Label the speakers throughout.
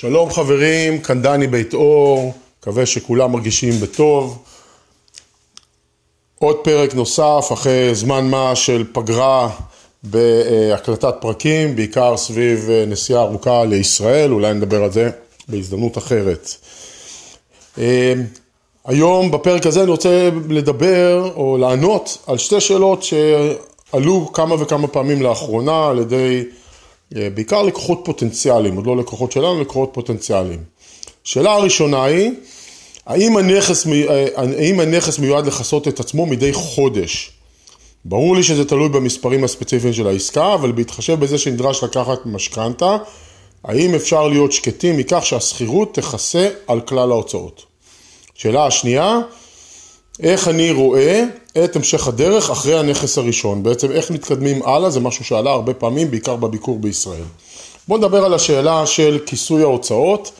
Speaker 1: שלום חברים, כאן דני בית אור, מקווה שכולם מרגישים בטוב. עוד פרק נוסף אחרי זמן מה של פגרה בהקלטת פרקים, בעיקר סביב נסיעה ארוכה לישראל, אולי נדבר על זה בהזדמנות אחרת. היום בפרק הזה אני רוצה לדבר או לענות על שתי שאלות שעלו כמה וכמה פעמים לאחרונה על ידי אה, בעיקר לקוחות פוטנציאליים, עוד לא לקוחות שלנו, לקוחות פוטנציאליים. שאלה הראשונה היא, האם הנכס, אה, האם הנכס מיועד לכסות את עצמו מדי חודש? ברור לי שזה תלוי במספרים הספציפיים של העסקה, אבל בהתחשב בזה שנדרש לקחת משכנתה, האם אפשר להיות שקטים מכך שהשכירות תכסה על כלל ההוצאות? שאלה השנייה, איך אני רואה את המשך הדרך אחרי הנכס הראשון. בעצם איך מתקדמים הלאה, זה משהו שעלה הרבה פעמים, בעיקר בביקור בישראל. בואו נדבר על השאלה של כיסוי ההוצאות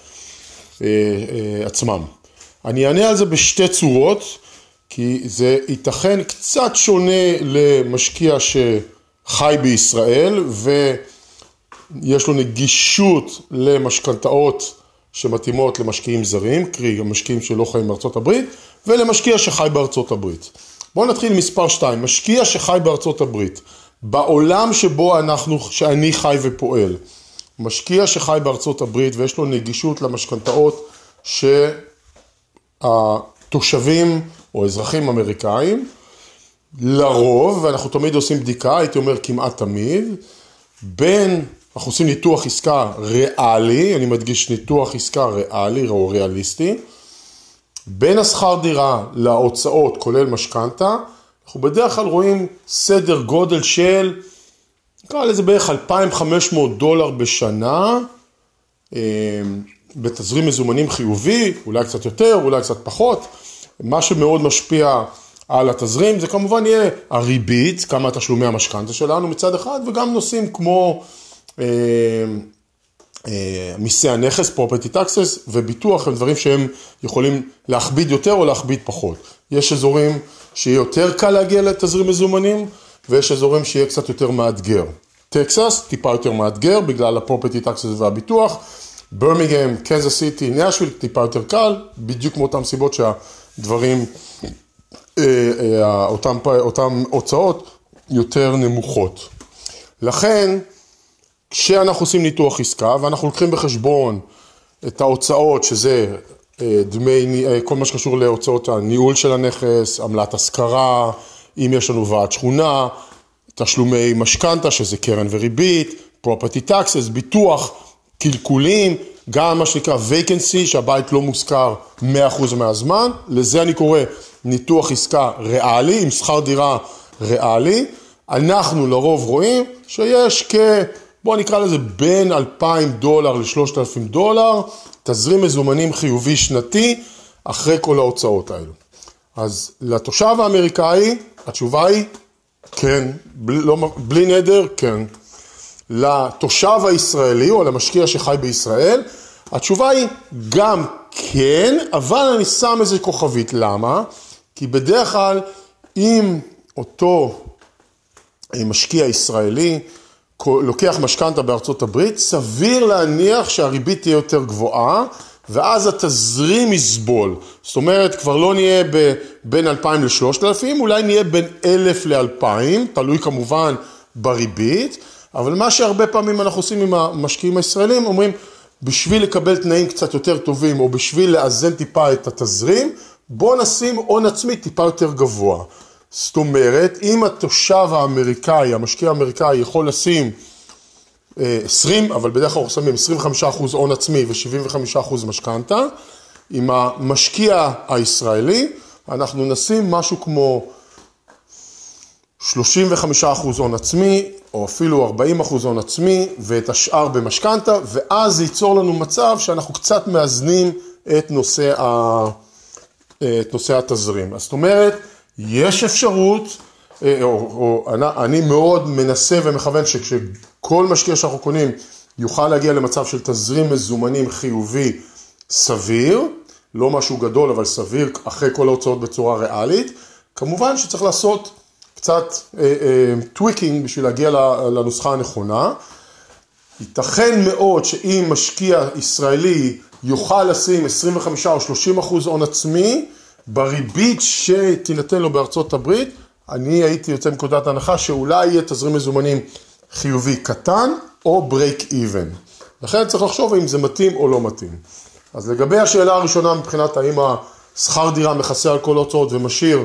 Speaker 1: אה, אה, עצמם. אני אענה על זה בשתי צורות, כי זה ייתכן קצת שונה למשקיע שחי בישראל ויש לו נגישות למשכנתאות שמתאימות למשקיעים זרים, קרי משקיעים שלא חיים בארצות הברית, ולמשקיע שחי בארצות הברית. בואו נתחיל מספר 2, משקיע שחי בארצות הברית, בעולם שבו אנחנו, שאני חי ופועל, משקיע שחי בארצות הברית ויש לו נגישות למשכנתאות שהתושבים או אזרחים אמריקאים, לרוב, ואנחנו תמיד עושים בדיקה, הייתי אומר כמעט תמיד, בין, אנחנו עושים ניתוח עסקה ריאלי, אני מדגיש ניתוח עסקה ריאלי או ריאליסטי, בין השכר דירה להוצאות, כולל משכנתה, אנחנו בדרך כלל רואים סדר גודל של, נקרא לזה בערך 2,500 דולר בשנה, אה, בתזרים מזומנים חיובי, אולי קצת יותר, אולי קצת פחות. מה שמאוד משפיע על התזרים זה כמובן יהיה הריבית, כמה תשלומי המשכנתה שלנו מצד אחד, וגם נושאים כמו אה, מיסי הנכס, property taxes וביטוח הם דברים שהם יכולים להכביד יותר או להכביד פחות. יש אזורים שיהיה יותר קל להגיע לתזרים מזומנים ויש אזורים שיהיה קצת יותר מאתגר. טקסס, טיפה יותר מאתגר בגלל ה-property taxes והביטוח, ברמיגם, קנזס סיטי, נשוויל, טיפה יותר קל, בדיוק מאותן סיבות שהדברים, אה, אה, אותן הוצאות יותר נמוכות. לכן, כשאנחנו עושים ניתוח עסקה ואנחנו לוקחים בחשבון את ההוצאות, שזה אה, דמי, אה, כל מה שקשור להוצאות הניהול של הנכס, עמלת השכרה, אם יש לנו ועד שכונה, תשלומי משכנתה, שזה קרן וריבית, property taxes, ביטוח, קלקולים, גם מה שנקרא vacancy, שהבית לא מושכר 100% מהזמן, לזה אני קורא ניתוח עסקה ריאלי, עם שכר דירה ריאלי. אנחנו לרוב רואים שיש כ... בואו נקרא לזה בין 2,000 דולר ל-3,000 דולר, תזרים מזומנים חיובי שנתי אחרי כל ההוצאות האלו. אז לתושב האמריקאי התשובה היא כן, בלי, לא, בלי נדר, כן. לתושב הישראלי או למשקיע שחי בישראל, התשובה היא גם כן, אבל אני שם איזה כוכבית. למה? כי בדרך כלל אם אותו משקיע ישראלי לוקח משכנתה בארצות הברית, סביר להניח שהריבית תהיה יותר גבוהה, ואז התזרים יסבול. זאת אומרת, כבר לא נהיה בין 2,000 ל-3,000, אולי נהיה בין 1,000 ל-2,000, תלוי כמובן בריבית, אבל מה שהרבה פעמים אנחנו עושים עם המשקיעים הישראלים, אומרים, בשביל לקבל תנאים קצת יותר טובים, או בשביל לאזן טיפה את התזרים, בוא נשים הון עצמי טיפה יותר גבוה. זאת אומרת, אם התושב האמריקאי, המשקיע האמריקאי יכול לשים 20, אה, אבל בדרך כלל אנחנו שמים 25% הון עצמי ו-75% משכנתה, עם המשקיע הישראלי אנחנו נשים משהו כמו 35% הון עצמי, או אפילו 40% הון עצמי, ואת השאר במשכנתה, ואז זה ייצור לנו מצב שאנחנו קצת מאזנים את נושא, ה... את נושא התזרים. אז זאת אומרת, יש אפשרות, אה, או, או אני מאוד מנסה ומכוון שכשכל משקיע שאנחנו קונים יוכל להגיע למצב של תזרים מזומנים חיובי סביר, לא משהו גדול אבל סביר אחרי כל ההוצאות בצורה ריאלית, כמובן שצריך לעשות קצת tweaking אה, אה, בשביל להגיע לנוסחה הנכונה. ייתכן מאוד שאם משקיע ישראלי יוכל לשים 25 או 30 אחוז הון עצמי, בריבית שתינתן לו בארצות הברית, אני הייתי יוצא מנקודת הנחה שאולי יהיה תזרים מזומנים חיובי קטן או break even. לכן צריך לחשוב אם זה מתאים או לא מתאים. אז לגבי השאלה הראשונה מבחינת האם השכר דירה מכסה על כל ההוצאות ומשאיר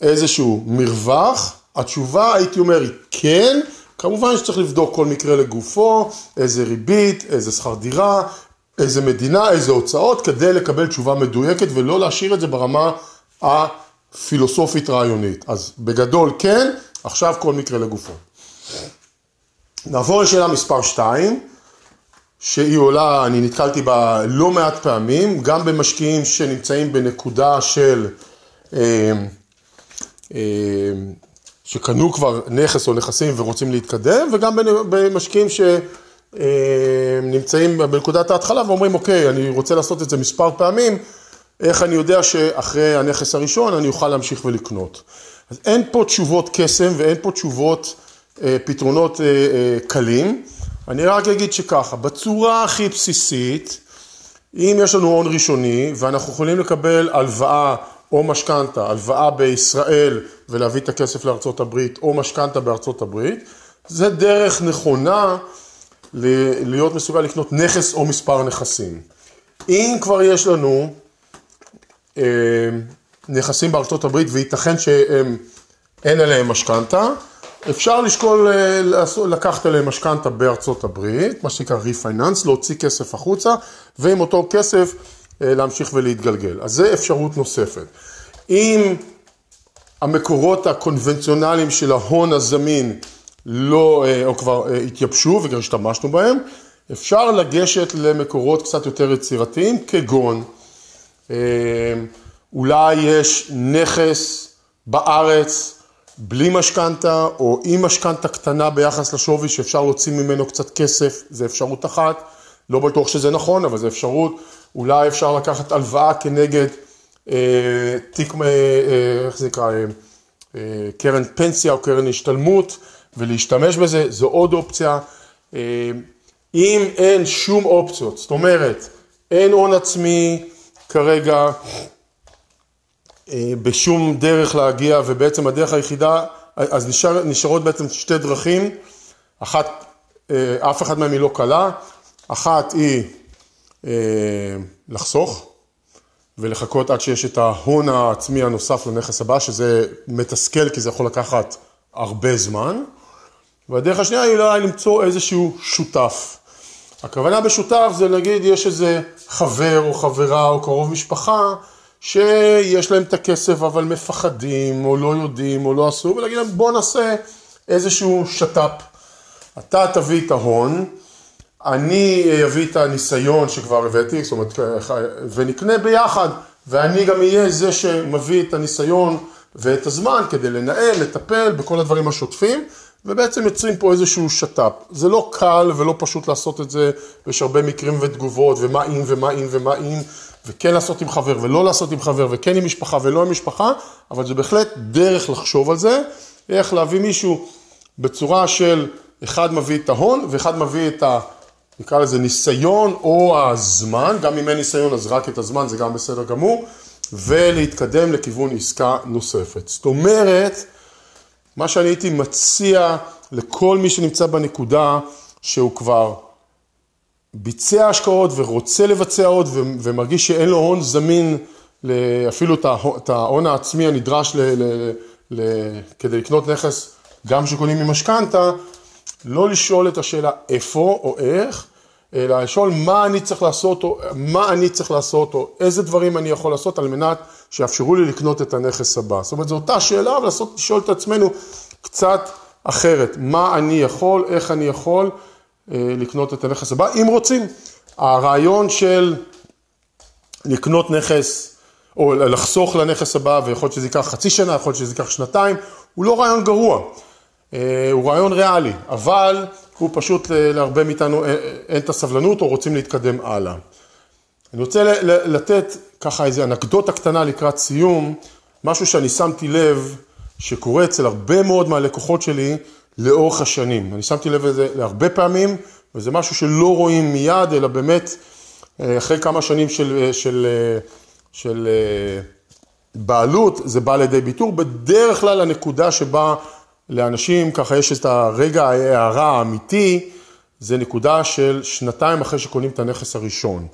Speaker 1: איזשהו מרווח, התשובה הייתי אומר היא כן, כמובן שצריך לבדוק כל מקרה לגופו, איזה ריבית, איזה שכר דירה, איזה מדינה, איזה הוצאות, כדי לקבל תשובה מדויקת ולא להשאיר את זה ברמה הפילוסופית רעיונית. אז בגדול כן, עכשיו כל מקרה לגופו. נעבור לשאלה מספר 2, שהיא עולה, אני נתקלתי בה לא מעט פעמים, גם במשקיעים שנמצאים בנקודה של, אה, אה, שקנו כבר נכס או נכסים ורוצים להתקדם, וגם במשקיעים שנמצאים בנקודת ההתחלה ואומרים, אוקיי, אני רוצה לעשות את זה מספר פעמים, איך אני יודע שאחרי הנכס הראשון אני אוכל להמשיך ולקנות. אז אין פה תשובות קסם ואין פה תשובות, אה, פתרונות קלים. אני רק אגיד שככה, בצורה הכי בסיסית, אם יש לנו הון ראשוני ואנחנו יכולים לקבל הלוואה או משכנתה, הלוואה בישראל ולהביא את הכסף לארצות הברית או משכנתה בארצות הברית, זה דרך נכונה להיות מסוגל לקנות נכס או מספר נכסים. אם כבר יש לנו אה, נכסים בארצות הברית וייתכן שאין עליהם משכנתה, אפשר לשקול אה, לקחת עליהם משכנתה בארצות הברית, מה שנקרא ריפייננס, להוציא כסף החוצה, ועם אותו כסף אה, להמשיך ולהתגלגל. אז זה אפשרות נוספת. אם המקורות הקונבנציונליים של ההון הזמין לא, אה, או כבר התייבשו וגם השתמשנו בהם, אפשר לגשת למקורות קצת יותר יצירתיים, כגון אולי יש נכס בארץ בלי משכנתה או עם משכנתה קטנה ביחס לשווי שאפשר להוציא ממנו קצת כסף, זה אפשרות אחת, לא בטוח שזה נכון, אבל זה אפשרות, אולי אפשר לקחת הלוואה כנגד אה, תיק, אה, אה, איך זה נקרא, אה, אה, קרן פנסיה או קרן השתלמות ולהשתמש בזה, זו עוד אופציה. אה, אם אין שום אופציות, זאת אומרת, אין הון עצמי כרגע, אה, בשום דרך להגיע, ובעצם הדרך היחידה, אז נשאר, נשארות בעצם שתי דרכים, אחת, אה, אף אחת מהן היא לא קלה, אחת היא לחסוך ולחכות עד שיש את ההון העצמי הנוסף לנכס הבא, שזה מתסכל כי זה יכול לקחת הרבה זמן, והדרך השנייה היא אולי למצוא איזשהו שותף. הכוונה בשותף זה נגיד יש איזה חבר או חברה או קרוב משפחה שיש להם את הכסף אבל מפחדים או לא יודעים או לא עשו, ולהגיד להם בוא נעשה איזשהו שת"פ. אתה תביא את ההון, אני אביא את הניסיון שכבר הבאתי, זאת אומרת, ונקנה ביחד, ואני גם אהיה זה שמביא את הניסיון ואת הזמן כדי לנהל, לטפל בכל הדברים השוטפים, ובעצם יוצרים פה איזשהו שת"פ. זה לא קל ולא פשוט לעשות את זה, יש הרבה מקרים ותגובות, ומה אם ומה אם ומה אם, וכן לעשות עם חבר ולא לעשות עם חבר, וכן עם משפחה ולא עם משפחה, אבל זה בהחלט דרך לחשוב על זה, איך להביא מישהו בצורה של אחד מביא את ההון ואחד מביא את ה... נקרא לזה ניסיון או הזמן, גם אם אין ניסיון אז רק את הזמן, זה גם בסדר גמור, ולהתקדם לכיוון עסקה נוספת. זאת אומרת, מה שאני הייתי מציע לכל מי שנמצא בנקודה שהוא כבר ביצע השקעות ורוצה לבצע עוד ומרגיש שאין לו הון זמין, אפילו את ההון העצמי הנדרש ל, ל, ל, כדי לקנות נכס, גם שקונים ממשכנתה, לא לשאול את השאלה איפה או איך, אלא לשאול מה אני צריך לעשות, או מה אני צריך לעשות, או איזה דברים אני יכול לעשות על מנת שיאפשרו לי לקנות את הנכס הבא. זאת אומרת, זו אותה שאלה, אבל לעשות, לשאול את עצמנו קצת אחרת, מה אני יכול, איך אני יכול, אה, לקנות את הנכס הבא, אם רוצים. הרעיון של לקנות נכס, או לחסוך לנכס הבא, ויכול להיות שזה ייקח חצי שנה, יכול להיות שזה ייקח שנתיים, הוא לא רעיון גרוע, אה, הוא רעיון ריאלי, אבל הוא פשוט להרבה מאיתנו אה, אין את הסבלנות או רוצים להתקדם הלאה. אני רוצה לתת ככה איזה אנקדוטה קטנה לקראת סיום, משהו שאני שמתי לב שקורה אצל הרבה מאוד מהלקוחות שלי, לאורך השנים. אני שמתי לב לזה להרבה פעמים, וזה משהו שלא רואים מיד, אלא באמת אחרי כמה שנים של, של, של בעלות, זה בא לידי ביטור. בדרך כלל הנקודה שבה לאנשים ככה יש את הרגע ההערה האמיתי, זה נקודה של שנתיים אחרי שקונים את הנכס הראשון.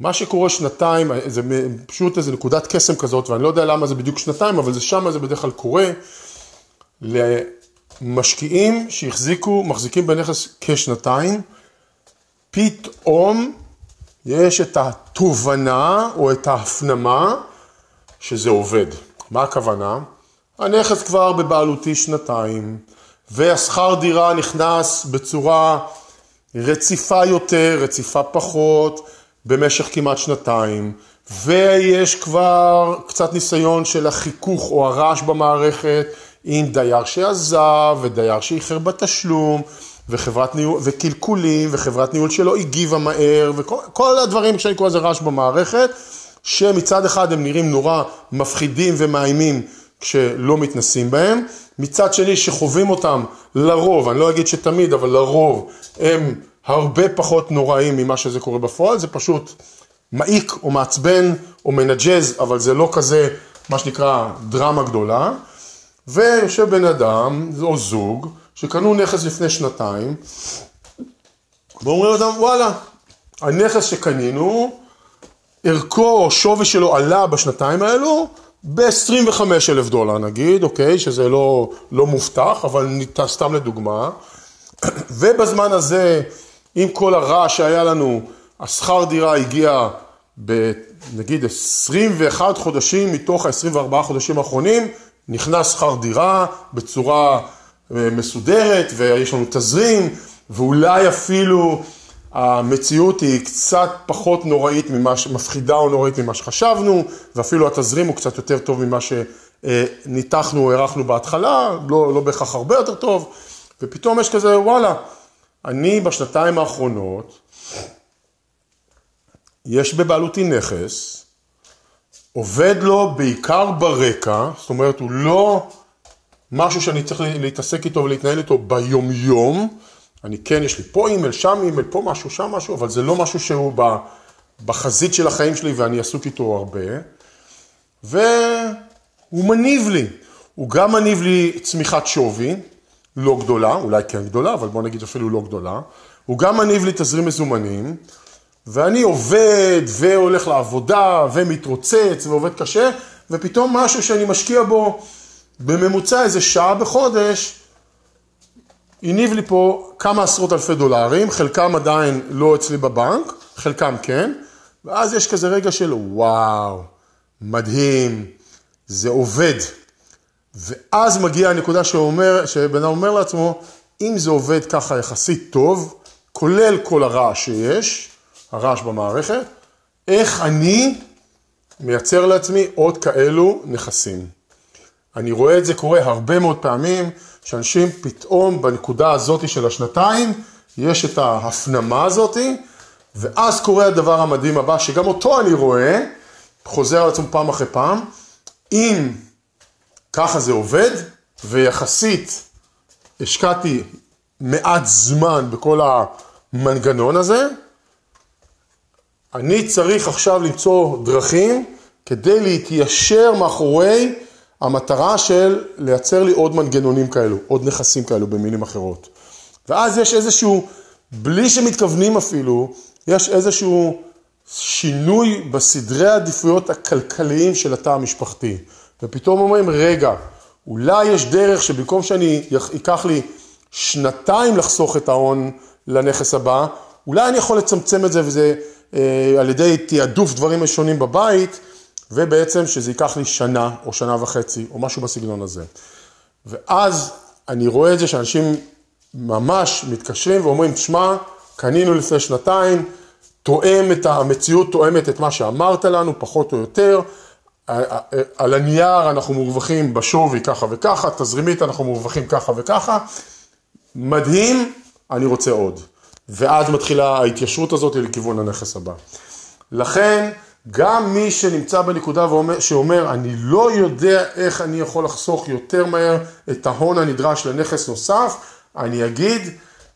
Speaker 1: מה שקורה שנתיים, זה פשוט איזה נקודת קסם כזאת, ואני לא יודע למה זה בדיוק שנתיים, אבל זה שם זה בדרך כלל קורה למשקיעים שהחזיקו, מחזיקים בנכס כשנתיים, פתאום יש את התובנה או את ההפנמה שזה עובד. מה הכוונה? הנכס כבר בבעלותי שנתיים, והשכר דירה נכנס בצורה רציפה יותר, רציפה פחות, במשך כמעט שנתיים, ויש כבר קצת ניסיון של החיכוך או הרעש במערכת עם דייר שעזב ודייר שאיחר בתשלום וחברת ניהול, וקלקולים וחברת ניהול שלא הגיבה מהר וכל הדברים שאני קורא לזה רעש במערכת, שמצד אחד הם נראים נורא מפחידים ומאיימים כשלא מתנסים בהם, מצד שני שחווים אותם לרוב, אני לא אגיד שתמיד, אבל לרוב הם הרבה פחות נוראים ממה שזה קורה בפועל, זה פשוט מעיק או מעצבן או מנג'ז, אבל זה לא כזה, מה שנקרא, דרמה גדולה. ויושב בן אדם, או זוג, שקנו נכס לפני שנתיים, ואומרים אותם, וואלה, הנכס שקנינו, ערכו או שווי שלו עלה בשנתיים האלו ב-25 אלף דולר נגיד, אוקיי, שזה לא, לא מובטח, אבל סתם לדוגמה, ובזמן הזה עם כל הרעש שהיה לנו, השכר דירה הגיע בנגיד 21 חודשים מתוך ה-24 חודשים האחרונים, נכנס שכר דירה בצורה אה, מסודרת ויש לנו תזרים ואולי אפילו המציאות היא קצת פחות נוראית ממה, מפחידה או נוראית ממה שחשבנו ואפילו התזרים הוא קצת יותר טוב ממה שניתחנו או הערכנו בהתחלה, לא, לא בהכרח הרבה יותר טוב ופתאום יש כזה וואלה אני בשנתיים האחרונות, יש בבעלותי נכס, עובד לו בעיקר ברקע, זאת אומרת הוא לא משהו שאני צריך להתעסק איתו ולהתנהל איתו ביומיום, אני כן, יש לי פה אימייל, שם אימייל, פה משהו, שם משהו, אבל זה לא משהו שהוא בחזית של החיים שלי ואני עסוק איתו הרבה, והוא מניב לי, הוא גם מניב לי צמיחת שווי, לא גדולה, אולי כן גדולה, אבל בוא נגיד אפילו לא גדולה. הוא גם מניב לי תזרים מזומנים, ואני עובד והולך לעבודה ומתרוצץ ועובד קשה, ופתאום משהו שאני משקיע בו בממוצע איזה שעה בחודש, הניב לי פה כמה עשרות אלפי דולרים, חלקם עדיין לא אצלי בבנק, חלקם כן, ואז יש כזה רגע של וואו, מדהים, זה עובד. ואז מגיעה הנקודה שאומר, שבן אדם אומר לעצמו, אם זה עובד ככה יחסית טוב, כולל כל הרעש שיש, הרעש במערכת, איך אני מייצר לעצמי עוד כאלו נכסים. אני רואה את זה קורה הרבה מאוד פעמים, שאנשים פתאום בנקודה הזאת של השנתיים, יש את ההפנמה הזאת, ואז קורה הדבר המדהים הבא, שגם אותו אני רואה, חוזר על עצמו פעם אחרי פעם, אם ככה זה עובד, ויחסית השקעתי מעט זמן בכל המנגנון הזה. אני צריך עכשיו למצוא דרכים כדי להתיישר מאחורי המטרה של לייצר לי עוד מנגנונים כאלו, עוד נכסים כאלו במילים אחרות. ואז יש איזשהו, בלי שמתכוונים אפילו, יש איזשהו שינוי בסדרי העדיפויות הכלכליים של התא המשפחתי. ופתאום אומרים, רגע, אולי יש דרך שבמקום שאני, ייקח לי שנתיים לחסוך את ההון לנכס הבא, אולי אני יכול לצמצם את זה וזה אה, על ידי תעדוף דברים שונים בבית, ובעצם שזה ייקח לי שנה או שנה וחצי או משהו בסגנון הזה. ואז אני רואה את זה שאנשים ממש מתקשרים ואומרים, תשמע, קנינו לפני שנתיים, תואם את המציאות, תואמת את מה שאמרת לנו, פחות או יותר, על הנייר אנחנו מורווחים בשווי ככה וככה, תזרימית אנחנו מורווחים ככה וככה, מדהים, אני רוצה עוד. ואז מתחילה ההתיישרות הזאת לכיוון הנכס הבא. לכן, גם מי שנמצא בנקודה ואומר, שאומר, אני לא יודע איך אני יכול לחסוך יותר מהר את ההון הנדרש לנכס נוסף, אני אגיד,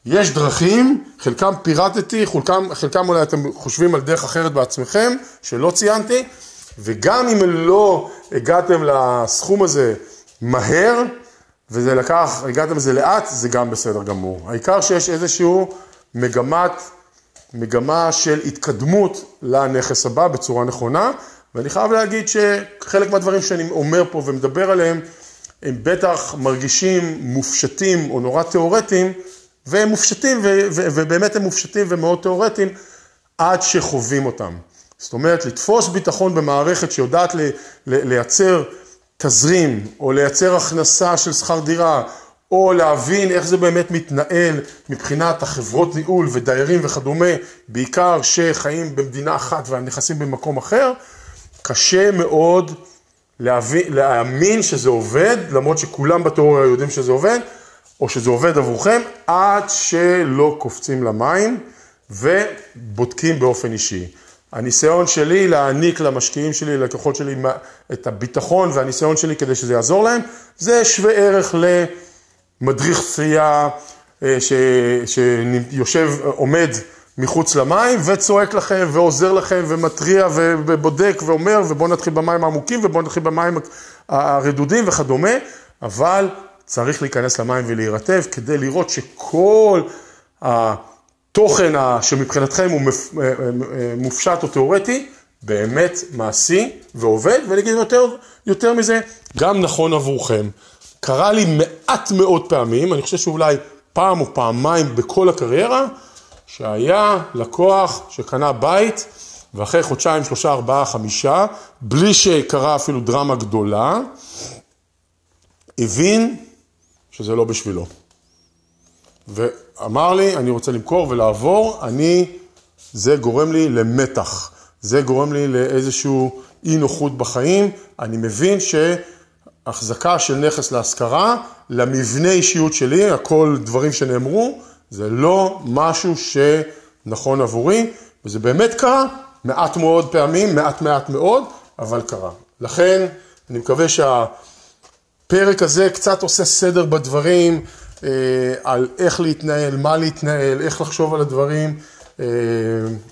Speaker 1: יש דרכים, חלקם פירטתי, חלקם, חלקם אולי אתם חושבים על דרך אחרת בעצמכם, שלא ציינתי, וגם אם לא הגעתם לסכום הזה מהר, וזה לקח, הגעתם לזה לאט, זה גם בסדר גמור. העיקר שיש איזשהו מגמת, מגמה של התקדמות לנכס הבא בצורה נכונה, ואני חייב להגיד שחלק מהדברים שאני אומר פה ומדבר עליהם, הם בטח מרגישים מופשטים או נורא תיאורטיים, והם מופשטים, ו- ו- ובאמת הם מופשטים ומאוד תיאורטיים, עד שחווים אותם. זאת אומרת, לתפוס ביטחון במערכת שיודעת ל- ל- לייצר תזרים, או לייצר הכנסה של שכר דירה, או להבין איך זה באמת מתנהל מבחינת החברות ניהול ודיירים וכדומה, בעיקר שחיים במדינה אחת והנכסים במקום אחר, קשה מאוד להבין, להאמין שזה עובד, למרות שכולם בתיאוריה יודעים שזה עובד, או שזה עובד עבורכם, עד שלא קופצים למים ובודקים באופן אישי. הניסיון שלי להעניק למשקיעים שלי, ללקוחות שלי, את הביטחון והניסיון שלי כדי שזה יעזור להם, זה שווה ערך למדריך שחייה אה, שיושב, עומד מחוץ למים וצועק לכם ועוזר לכם ומתריע ובודק ואומר ובואו נתחיל במים העמוקים ובואו נתחיל במים הרדודים וכדומה, אבל צריך להיכנס למים ולהירטב כדי לראות שכל התוכן שמבחינתכם הוא אה, אה, מופשט או תיאורטי, באמת מעשי ועובד, ואני אגיד יותר, יותר מזה, גם נכון עבורכם. קרה לי מעט מאוד פעמים, אני חושב שאולי פעם או פעמיים בכל הקריירה, שהיה לקוח שקנה בית, ואחרי חודשיים, שלושה, ארבעה, חמישה, בלי שקרה אפילו דרמה גדולה, הבין שזה לא בשבילו. ואמר לי, אני רוצה למכור ולעבור, אני, זה גורם לי למתח, זה גורם לי לאיזשהו אי נוחות בחיים, אני מבין שהחזקה של נכס להשכרה, למבנה אישיות שלי, הכל דברים שנאמרו, זה לא משהו שנכון עבורי, וזה באמת קרה, מעט מאוד פעמים, מעט מעט מאוד, אבל קרה. לכן, אני מקווה שהפרק הזה קצת עושה סדר בדברים, אה, על איך להתנהל, מה להתנהל, איך לחשוב על הדברים, אה,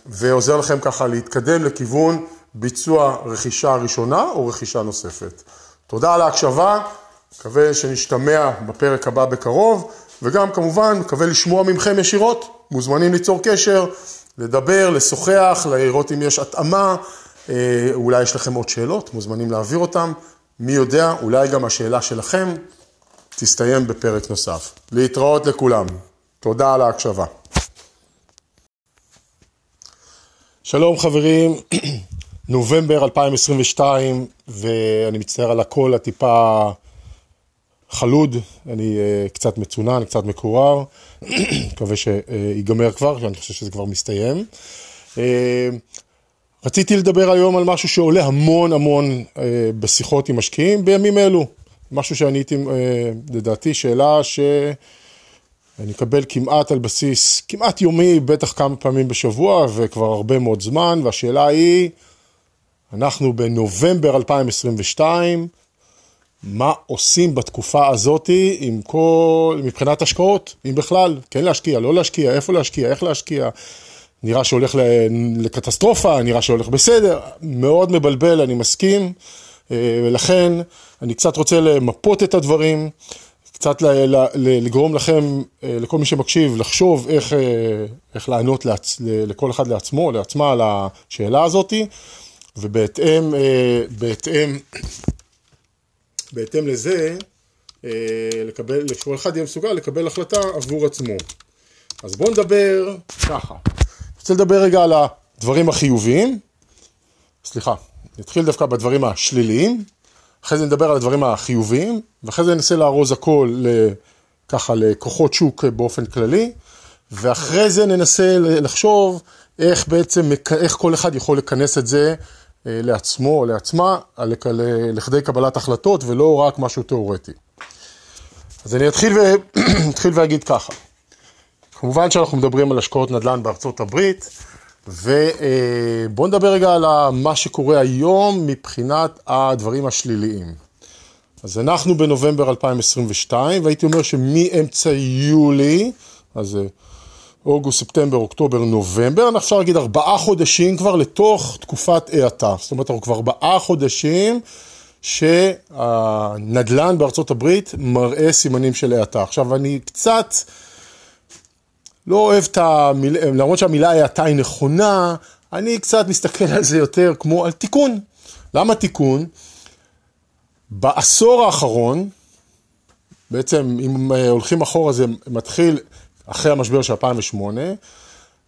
Speaker 1: ועוזר לכם ככה להתקדם לכיוון ביצוע רכישה ראשונה או רכישה נוספת. תודה על ההקשבה, מקווה שנשתמע בפרק הבא בקרוב. וגם כמובן מקווה לשמוע מכם ישירות, מוזמנים ליצור קשר, לדבר, לשוחח, לראות אם יש התאמה, אה, אולי יש לכם עוד שאלות, מוזמנים להעביר אותן, מי יודע, אולי גם השאלה שלכם תסתיים בפרק נוסף. להתראות לכולם, תודה על ההקשבה. שלום חברים, נובמבר 2022, ואני מצטער על הכל הטיפה חלוד, אני uh, קצת מצונן, קצת מקורר, מקווה שיגמר כבר, אני חושב שזה כבר מסתיים. Uh, רציתי לדבר היום על משהו שעולה המון המון uh, בשיחות עם משקיעים בימים אלו. משהו שאני הייתי, uh, לדעתי, שאלה שאני אקבל כמעט על בסיס, כמעט יומי, בטח כמה פעמים בשבוע וכבר הרבה מאוד זמן, והשאלה היא, אנחנו בנובמבר 2022, מה עושים בתקופה הזאת עם כל, מבחינת השקעות, אם בכלל, כן להשקיע, לא להשקיע, איפה להשקיע, איך להשקיע, נראה שהולך לקטסטרופה, נראה שהולך בסדר, מאוד מבלבל, אני מסכים, אה, ולכן אני קצת רוצה למפות את הדברים, קצת לגרום לכם, אה, לכל מי שמקשיב, לחשוב איך, אה, איך לענות לכל אחד לעצמו, לעצמה, על השאלה הזאת, ובהתאם, בהתאם בהתאם לזה, אה, לקבל, שכל אחד יהיה מסוגל לקבל החלטה עבור עצמו. אז בואו נדבר ככה. אני רוצה לדבר רגע על הדברים החיוביים, סליחה, נתחיל דווקא בדברים השליליים, אחרי זה נדבר על הדברים החיוביים, ואחרי זה ננסה לארוז הכל ככה לכוחות שוק באופן כללי, ואחרי זה ננסה לחשוב איך בעצם, איך כל אחד יכול לכנס את זה אה, לעצמו או לעצמה, לכדי קבלת החלטות ולא רק משהו תיאורטי. אז אני אתחיל, ו... אתחיל ואגיד ככה, כמובן שאנחנו מדברים על השקעות נדל"ן בארצות הברית, ובואו אה, נדבר רגע על מה שקורה היום מבחינת הדברים השליליים. אז אנחנו בנובמבר 2022, והייתי אומר שמאמצע יולי אז אה, אוגוסט, ספטמבר, אוקטובר, נובמבר, אפשר להגיד ארבעה חודשים כבר לתוך תקופת האטה. זאת אומרת, אנחנו כבר ארבעה חודשים שהנדל"ן בארצות הברית מראה סימנים של האטה. עכשיו, אני קצת לא אוהב את המילה, למרות שהמילה האטה היא נכונה, אני קצת מסתכל על זה יותר כמו על תיקון. למה תיקון? בעשור האחרון, בעצם אם הולכים אחורה זה מתחיל אחרי המשבר של 2008,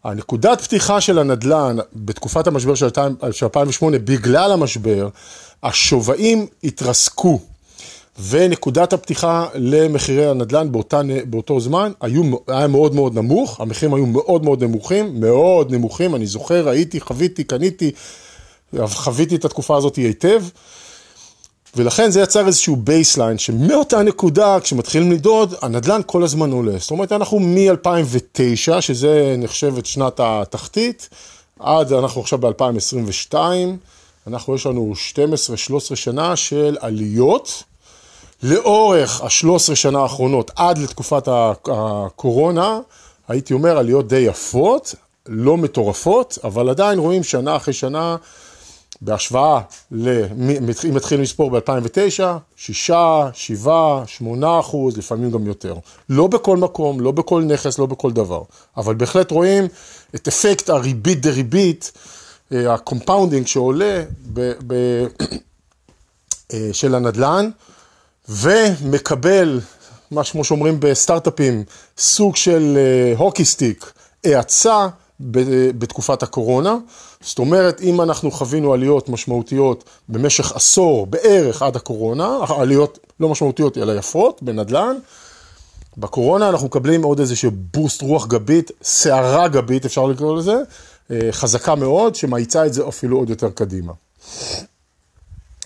Speaker 1: הנקודת פתיחה של הנדל"ן בתקופת המשבר של 2008, בגלל המשבר, השווים התרסקו, ונקודת הפתיחה למחירי הנדל"ן באותה, באותו זמן היו, היה מאוד מאוד נמוך, המחירים היו מאוד מאוד נמוכים, מאוד נמוכים, אני זוכר, הייתי, חוויתי, קניתי, חוויתי את התקופה הזאת היטב. ולכן זה יצר איזשהו baseline, שמאותה נקודה, כשמתחילים למדוד, הנדל"ן כל הזמן עולה. זאת אומרת, אנחנו מ-2009, שזה נחשב את שנת התחתית, עד אנחנו עכשיו ב-2022, אנחנו, יש לנו 12-13 שנה של עליות. לאורך ה-13 שנה האחרונות, עד לתקופת הקורונה, הייתי אומר עליות די יפות, לא מטורפות, אבל עדיין רואים שנה אחרי שנה בהשוואה, אם מתחילים לספור ב-2009, 6, 7, 8 אחוז, לפעמים גם יותר. לא בכל מקום, לא בכל נכס, לא בכל דבר. אבל בהחלט רואים את אפקט הריבית דריבית, אה, ה compounding שעולה ב, ב, אה, של הנדל"ן, ומקבל, מה כמו שאומרים בסטארט-אפים, סוג של hockey stick, האצה. בתקופת הקורונה. זאת אומרת, אם אנחנו חווינו עליות משמעותיות במשך עשור בערך עד הקורונה, עליות לא משמעותיות אלא יפות בנדל"ן, בקורונה אנחנו מקבלים עוד איזשהו boost רוח גבית, סערה גבית אפשר לקרוא לזה, אה, חזקה מאוד, שמאיצה את זה אפילו עוד יותר קדימה.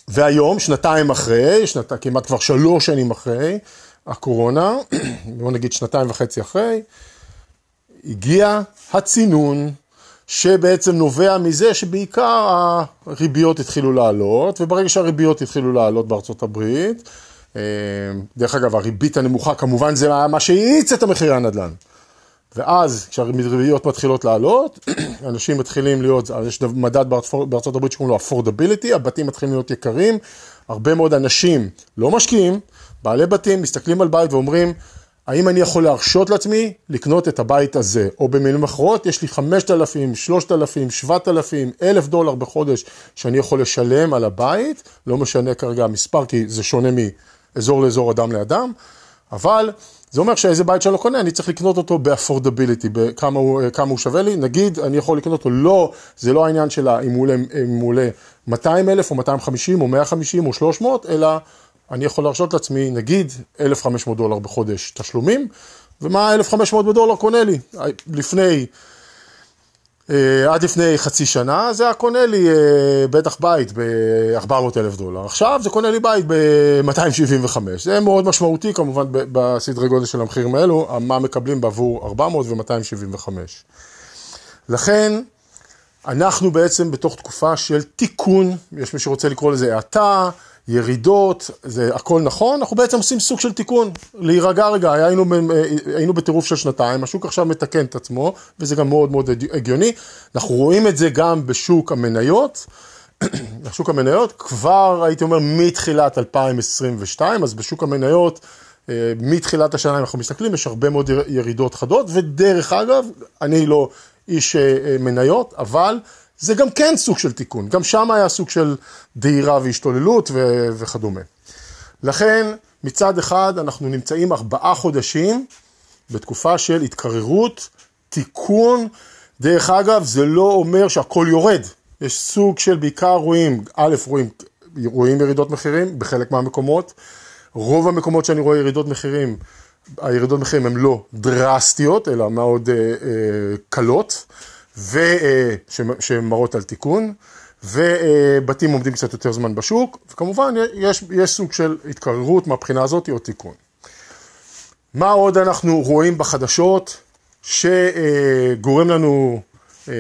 Speaker 1: והיום, שנתיים אחרי, שנת, כמעט כבר שלוש שנים אחרי הקורונה, בוא נגיד שנתיים וחצי אחרי, הגיע הצינון, שבעצם נובע מזה שבעיקר הריביות התחילו לעלות, וברגע שהריביות התחילו לעלות בארצות הברית, אה, דרך אגב, הריבית הנמוכה כמובן זה מה שהאיץ את המחירי הנדל"ן. ואז כשהריביות מתחילות לעלות, אנשים מתחילים להיות, יש מדד בארצות הברית שקוראים לו affordability, הבתים מתחילים להיות יקרים, הרבה מאוד אנשים לא משקיעים, בעלי בתים מסתכלים על בית ואומרים, האם אני יכול להרשות לעצמי לקנות את הבית הזה? או במילים אחרות, יש לי 5,000, 3,000, 7,000, 1,000 דולר בחודש שאני יכול לשלם על הבית, לא משנה כרגע המספר, כי זה שונה מאזור לאזור, אדם לאדם, אבל זה אומר שאיזה בית שאני לא קונה, אני צריך לקנות אותו באפורדביליטי, בכמה הוא, הוא שווה לי. נגיד, אני יכול לקנות אותו, לא, זה לא העניין שלה אם הוא עולה 200 אלף או 250 או 150 או 300, אלא אני יכול להרשות לעצמי, נגיד, 1,500 דולר בחודש תשלומים, ומה 1,500 דולר קונה לי? לפני, אה, עד לפני חצי שנה זה היה קונה לי אה, בטח בית ב-400 אלף דולר. עכשיו זה קונה לי בית ב-275. זה מאוד משמעותי כמובן בסדרי גודל של המחירים האלו, מה מקבלים בעבור 400 ו-275. לכן, אנחנו בעצם בתוך תקופה של תיקון, יש מי שרוצה לקרוא לזה האטה, ירידות, זה הכל נכון, אנחנו בעצם עושים סוג של תיקון, להירגע רגע, היינו, היינו בטירוף של שנתיים, השוק עכשיו מתקן את עצמו, וזה גם מאוד מאוד הגיוני, אנחנו רואים את זה גם בשוק המניות, בשוק המניות כבר הייתי אומר מתחילת 2022, אז בשוק המניות אה, מתחילת השנה, אנחנו מסתכלים, יש הרבה מאוד ירידות חדות, ודרך אגב, אני לא איש אה, מניות, אבל זה גם כן סוג של תיקון, גם שם היה סוג של דהירה והשתוללות ו- וכדומה. לכן, מצד אחד אנחנו נמצאים ארבעה חודשים בתקופה של התקררות, תיקון. דרך אגב, זה לא אומר שהכל יורד. יש סוג של בעיקר רואים, א', רואים, רואים ירידות מחירים בחלק מהמקומות. רוב המקומות שאני רואה ירידות מחירים, הירידות מחירים הן לא דרסטיות, אלא מאוד אה, אה, קלות. שמראות על תיקון, ובתים עומדים קצת יותר זמן בשוק, וכמובן יש, יש סוג של התקררות מהבחינה הזאת או תיקון. מה עוד אנחנו רואים בחדשות שגורם לנו אה,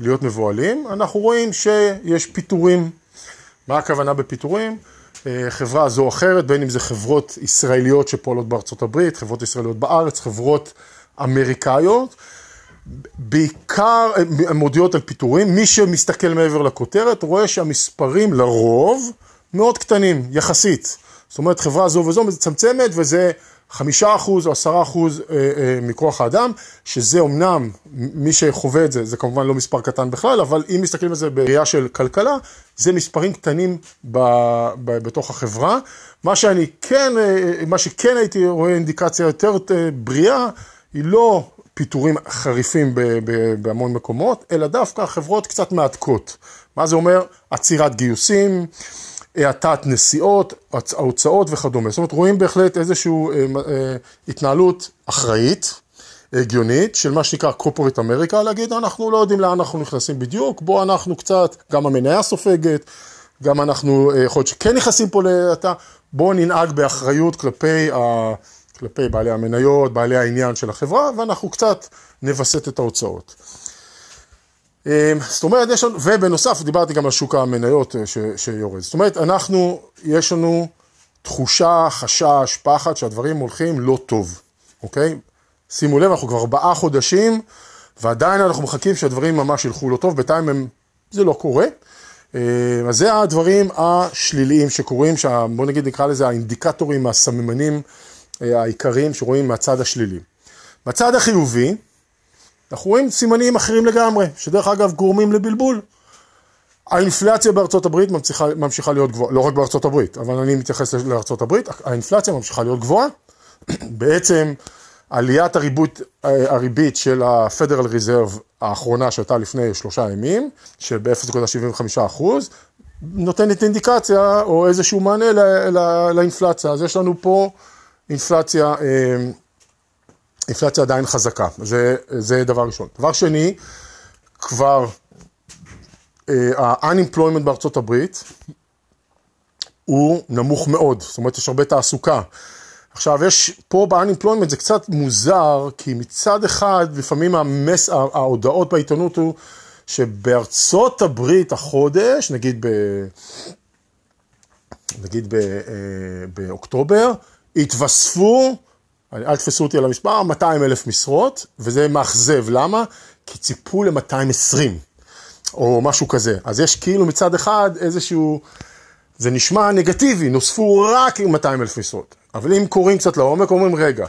Speaker 1: להיות מבוהלים? אנחנו רואים שיש פיטורים. מה הכוונה בפיטורים? אה, חברה זו או אחרת, בין אם זה חברות ישראליות שפועלות בארצות הברית, חברות ישראליות בארץ, חברות אמריקאיות, בעיקר הן מודיעות על פיטורים, מי שמסתכל מעבר לכותרת רואה שהמספרים לרוב מאוד קטנים, יחסית. זאת אומרת חברה זו וזו מצמצמת וזה חמישה אחוז או עשרה אחוז אה, אה, מכוח האדם, שזה אמנם, מי שחווה את זה, זה כמובן לא מספר קטן בכלל, אבל אם מסתכלים על זה בראייה של כלכלה, זה מספרים קטנים ב, ב, בתוך החברה. מה שאני כן, אה, מה שכן הייתי רואה אינדיקציה יותר בריאה, היא לא פיטורים חריפים בהמון מקומות, אלא דווקא חברות קצת מעתקות. מה זה אומר? עצירת גיוסים. האטת נסיעות, ההוצאות וכדומה. זאת אומרת, רואים בהחלט איזושהי אה, אה, התנהלות אחראית, הגיונית, של מה שנקרא corporate אמריקה, להגיד, אנחנו לא יודעים לאן אנחנו נכנסים בדיוק, בואו אנחנו קצת, גם המניה סופגת, גם אנחנו, אה, יכול להיות שכן נכנסים פה להאטה, בואו ננהג באחריות כלפי, ה, כלפי בעלי המניות, בעלי העניין של החברה, ואנחנו קצת נווסת את ההוצאות. אמ, זאת אומרת, יש לנו, ובנוסף, דיברתי גם על שוק המניות אה, ש, שיורד. זאת אומרת, אנחנו, יש לנו תחושה, חשש, פחד שהדברים הולכים לא טוב, אוקיי? שימו לב, אנחנו כבר ארבעה חודשים, ועדיין אנחנו מחכים שהדברים ממש ילכו לא טוב, בינתיים הם, זה לא קורה. אמ, אז זה הדברים השליליים שקורים, שה, בוא נגיד נקרא לזה האינדיקטורים, הסממנים העיקריים שרואים מהצד השלילי. בצד החיובי, אנחנו רואים סימנים אחרים לגמרי, שדרך אגב גורמים לבלבול. האינפלציה בארצות הברית ממשיכה, ממשיכה להיות גבוהה, לא רק בארצות הברית, אבל אני מתייחס לארצות הברית, האינפלציה ממשיכה להיות גבוהה. בעצם עליית הריבית, הריבית של ה-Federal Reserve האחרונה שהייתה לפני שלושה ימים, של ב-0.75 אחוז, נותנת אינדיקציה או איזשהו מענה לאינפלציה. אז יש לנו פה אינפלציה אה, אינפלציה עדיין חזקה, זה, זה דבר ראשון. דבר שני, כבר אה, ה-unemployment בארצות הברית הוא נמוך מאוד, זאת אומרת יש הרבה תעסוקה. עכשיו יש, פה ב-unemployment זה קצת מוזר, כי מצד אחד לפעמים המס, ההודעות בעיתונות הוא שבארצות הברית החודש, נגיד ב... נגיד ב, אה, באוקטובר, התווספו אל תפסו אותי על המספר, 200 אלף משרות, וזה מאכזב, למה? כי ציפו ל-220, או משהו כזה. אז יש כאילו מצד אחד איזשהו, זה נשמע נגטיבי, נוספו רק 200 אלף משרות. אבל אם קוראים קצת לעומק, אומרים, רגע,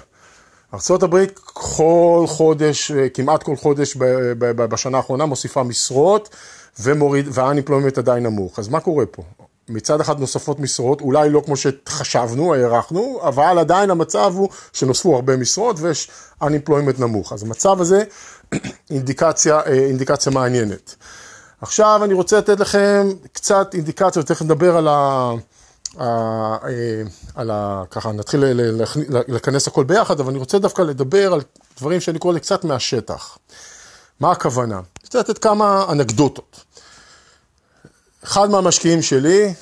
Speaker 1: ארה"ב כל חודש, כמעט כל חודש בשנה האחרונה מוסיפה משרות ומוריד, והאניפלוימנט עדיין נמוך. אז מה קורה פה? מצד אחד נוספות משרות, אולי לא כמו שחשבנו, הערכנו, אבל עדיין המצב הוא שנוספו הרבה משרות ויש unemployment נמוך. אז המצב הזה אינדיקציה, אה, אינדיקציה מעניינת. עכשיו אני רוצה לתת לכם קצת אינדיקציה, ותכף נדבר על ה... אה, על ה... ככה נתחיל לכנס הכל ביחד, אבל אני רוצה דווקא לדבר על דברים שאני קורא לי קצת מהשטח. מה הכוונה? אני רוצה לתת כמה אנקדוטות. אחד מהמשקיעים שלי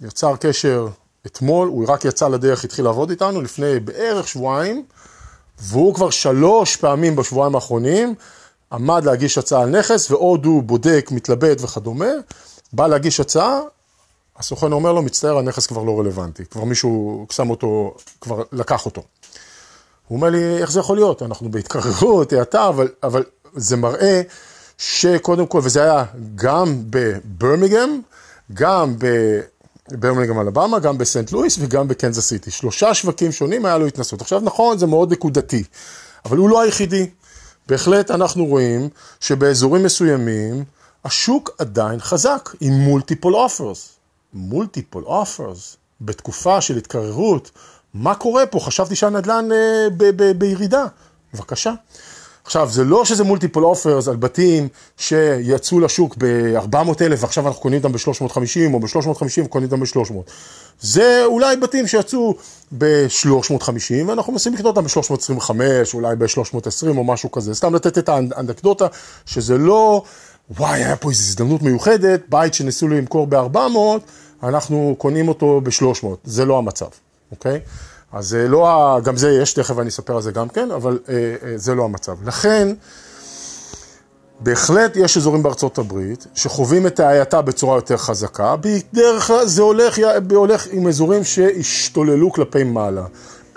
Speaker 1: יצר קשר אתמול, הוא רק יצא לדרך, התחיל לעבוד איתנו לפני בערך שבועיים, והוא כבר שלוש פעמים בשבועיים האחרונים עמד להגיש הצעה על נכס, ועוד הוא בודק, מתלבט וכדומה, בא להגיש הצעה, הסוכן אומר לו, מצטער, הנכס כבר לא רלוונטי, כבר מישהו שם אותו, כבר לקח אותו. הוא אומר לי, איך זה יכול להיות? אנחנו בהתקררות, האטה, אבל, אבל זה מראה שקודם כל, וזה היה גם בברמיגם, גם בברמיגם אלבמה, גם בסנט לואיס וגם בקנזס סיטי. שלושה שווקים שונים היה לו התנסות. עכשיו נכון, זה מאוד נקודתי, אבל הוא לא היחידי. בהחלט אנחנו רואים שבאזורים מסוימים השוק עדיין חזק עם מולטיפול אופרס. מולטיפול אופרס בתקופה של התקררות, מה קורה פה? חשבתי שהנדל"ן אה, בירידה. בבקשה. עכשיו, זה לא שזה מולטיפול אופרס על בתים שיצאו לשוק ב-400 אלף ועכשיו אנחנו קונים אותם ב-350 או ב-350 וקונים אותם ב-300. זה אולי בתים שיצאו ב-350 ואנחנו מנסים לקנות אותם ב-325, אולי ב-320 או משהו כזה. סתם לתת את האנקדוטה שזה לא, וואי, היה פה איזו הזדמנות מיוחדת, בית שניסו למכור ב-400, אנחנו קונים אותו ב-300. זה לא המצב, אוקיי? אז זה לא, גם זה יש, תכף אני אספר על זה גם כן, אבל אה, אה, זה לא המצב. לכן, בהחלט יש אזורים בארצות הברית שחווים את ההאטה בצורה יותר חזקה, בדרך כלל זה הולך, הולך עם אזורים שהשתוללו כלפי מעלה.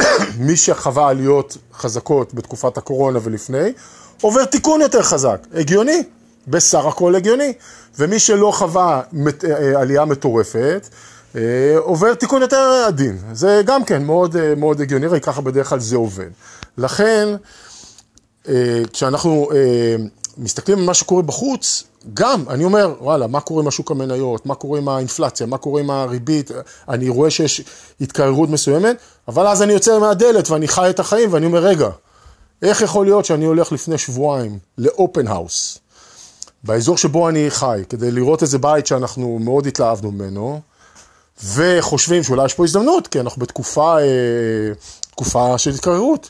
Speaker 1: מי שחווה עליות חזקות בתקופת הקורונה ולפני, עובר תיקון יותר חזק, הגיוני, בסך הכל הגיוני. ומי שלא חווה אה, עלייה מטורפת, אה, עובר תיקון יותר עדין. זה גם כן מאוד, אה, מאוד הגיוני, הרי ככה בדרך כלל זה עובד. לכן, כשאנחנו מסתכלים על מה שקורה בחוץ, גם, אני אומר, וואלה, מה קורה עם השוק המניות, מה קורה עם האינפלציה, מה קורה עם הריבית, אני רואה שיש התקררות מסוימת, אבל אז אני יוצא מהדלת ואני חי את החיים ואני אומר, רגע, איך יכול להיות שאני הולך לפני שבועיים ל open house, באזור שבו אני חי, כדי לראות איזה בית שאנחנו מאוד התלהבנו ממנו, וחושבים שאולי יש פה הזדמנות, כי אנחנו בתקופה אה, תקופה של התקררות,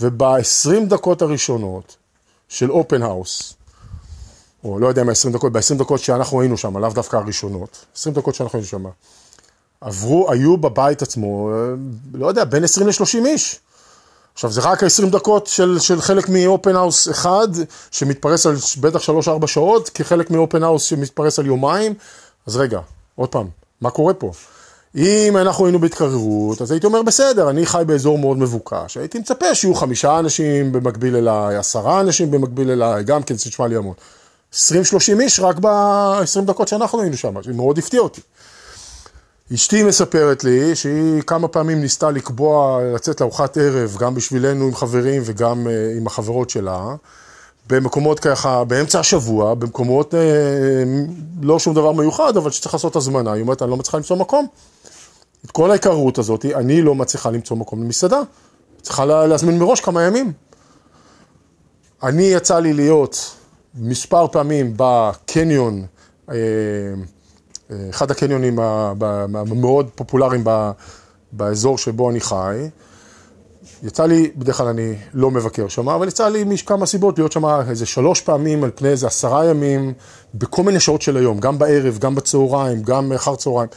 Speaker 1: וב-20 דקות הראשונות של open house, או לא יודע מה 20 דקות, ב-20 דקות שאנחנו היינו שם, לאו דווקא הראשונות, 20 דקות שאנחנו היינו שם, עברו, היו בבית עצמו, אה, לא יודע, בין 20 ל-30 איש. עכשיו, זה רק ה-20 דקות של, של חלק מ open house אחד, שמתפרס על בטח 3-4 שעות, כחלק מ open house שמתפרס על יומיים. אז רגע, עוד פעם, מה קורה פה? אם אנחנו היינו בהתקררות, אז הייתי אומר, בסדר, אני חי באזור מאוד מבוקש. הייתי מצפה שיהיו חמישה אנשים במקביל אליי, עשרה אנשים במקביל אליי, גם כן, זה נשמע לי המון. 20-30 איש רק ב-20 דקות שאנחנו היינו שם, זה מאוד הפתיע אותי. אשתי מספרת לי שהיא כמה פעמים ניסתה לקבוע לצאת לארוחת ערב, גם בשבילנו עם חברים וגם uh, עם החברות שלה, במקומות ככה, באמצע השבוע, במקומות uh, לא שום דבר מיוחד, אבל שצריך לעשות הזמנה. היא אומרת, אני לא מצליחה למצוא מקום. את כל ההיכרות הזאת, אני לא מצליחה למצוא מקום למסעדה. צריכה לה, להזמין מראש כמה ימים. אני יצא לי להיות מספר פעמים בקניון, uh, אחד הקניונים המאוד פופולריים באזור שבו אני חי. יצא לי, בדרך כלל אני לא מבקר שם, אבל יצא לי מכמה סיבות להיות שם איזה שלוש פעמים על פני איזה עשרה ימים, בכל מיני שעות של היום, גם בערב, גם בצהריים, גם אחר צהריים.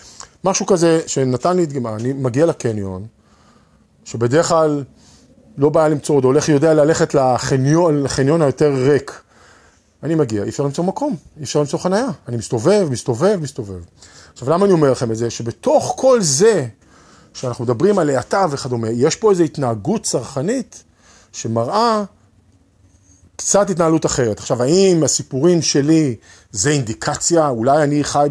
Speaker 1: משהו כזה שנתן לי דגימה, אני מגיע לקניון, שבדרך כלל לא בעיה למצוא עוד, הולך, יודע ללכת לחניון, לחניון היותר ריק. אני מגיע, אי אפשר למצוא מקום, אי אפשר למצוא חנייה. אני מסתובב, מסתובב, מסתובב. עכשיו, למה אני אומר לכם את זה? שבתוך כל זה, שאנחנו מדברים על האטה וכדומה, יש פה איזו התנהגות צרכנית שמראה קצת התנהלות אחרת. עכשיו, האם הסיפורים שלי זה אינדיקציה? אולי אני חי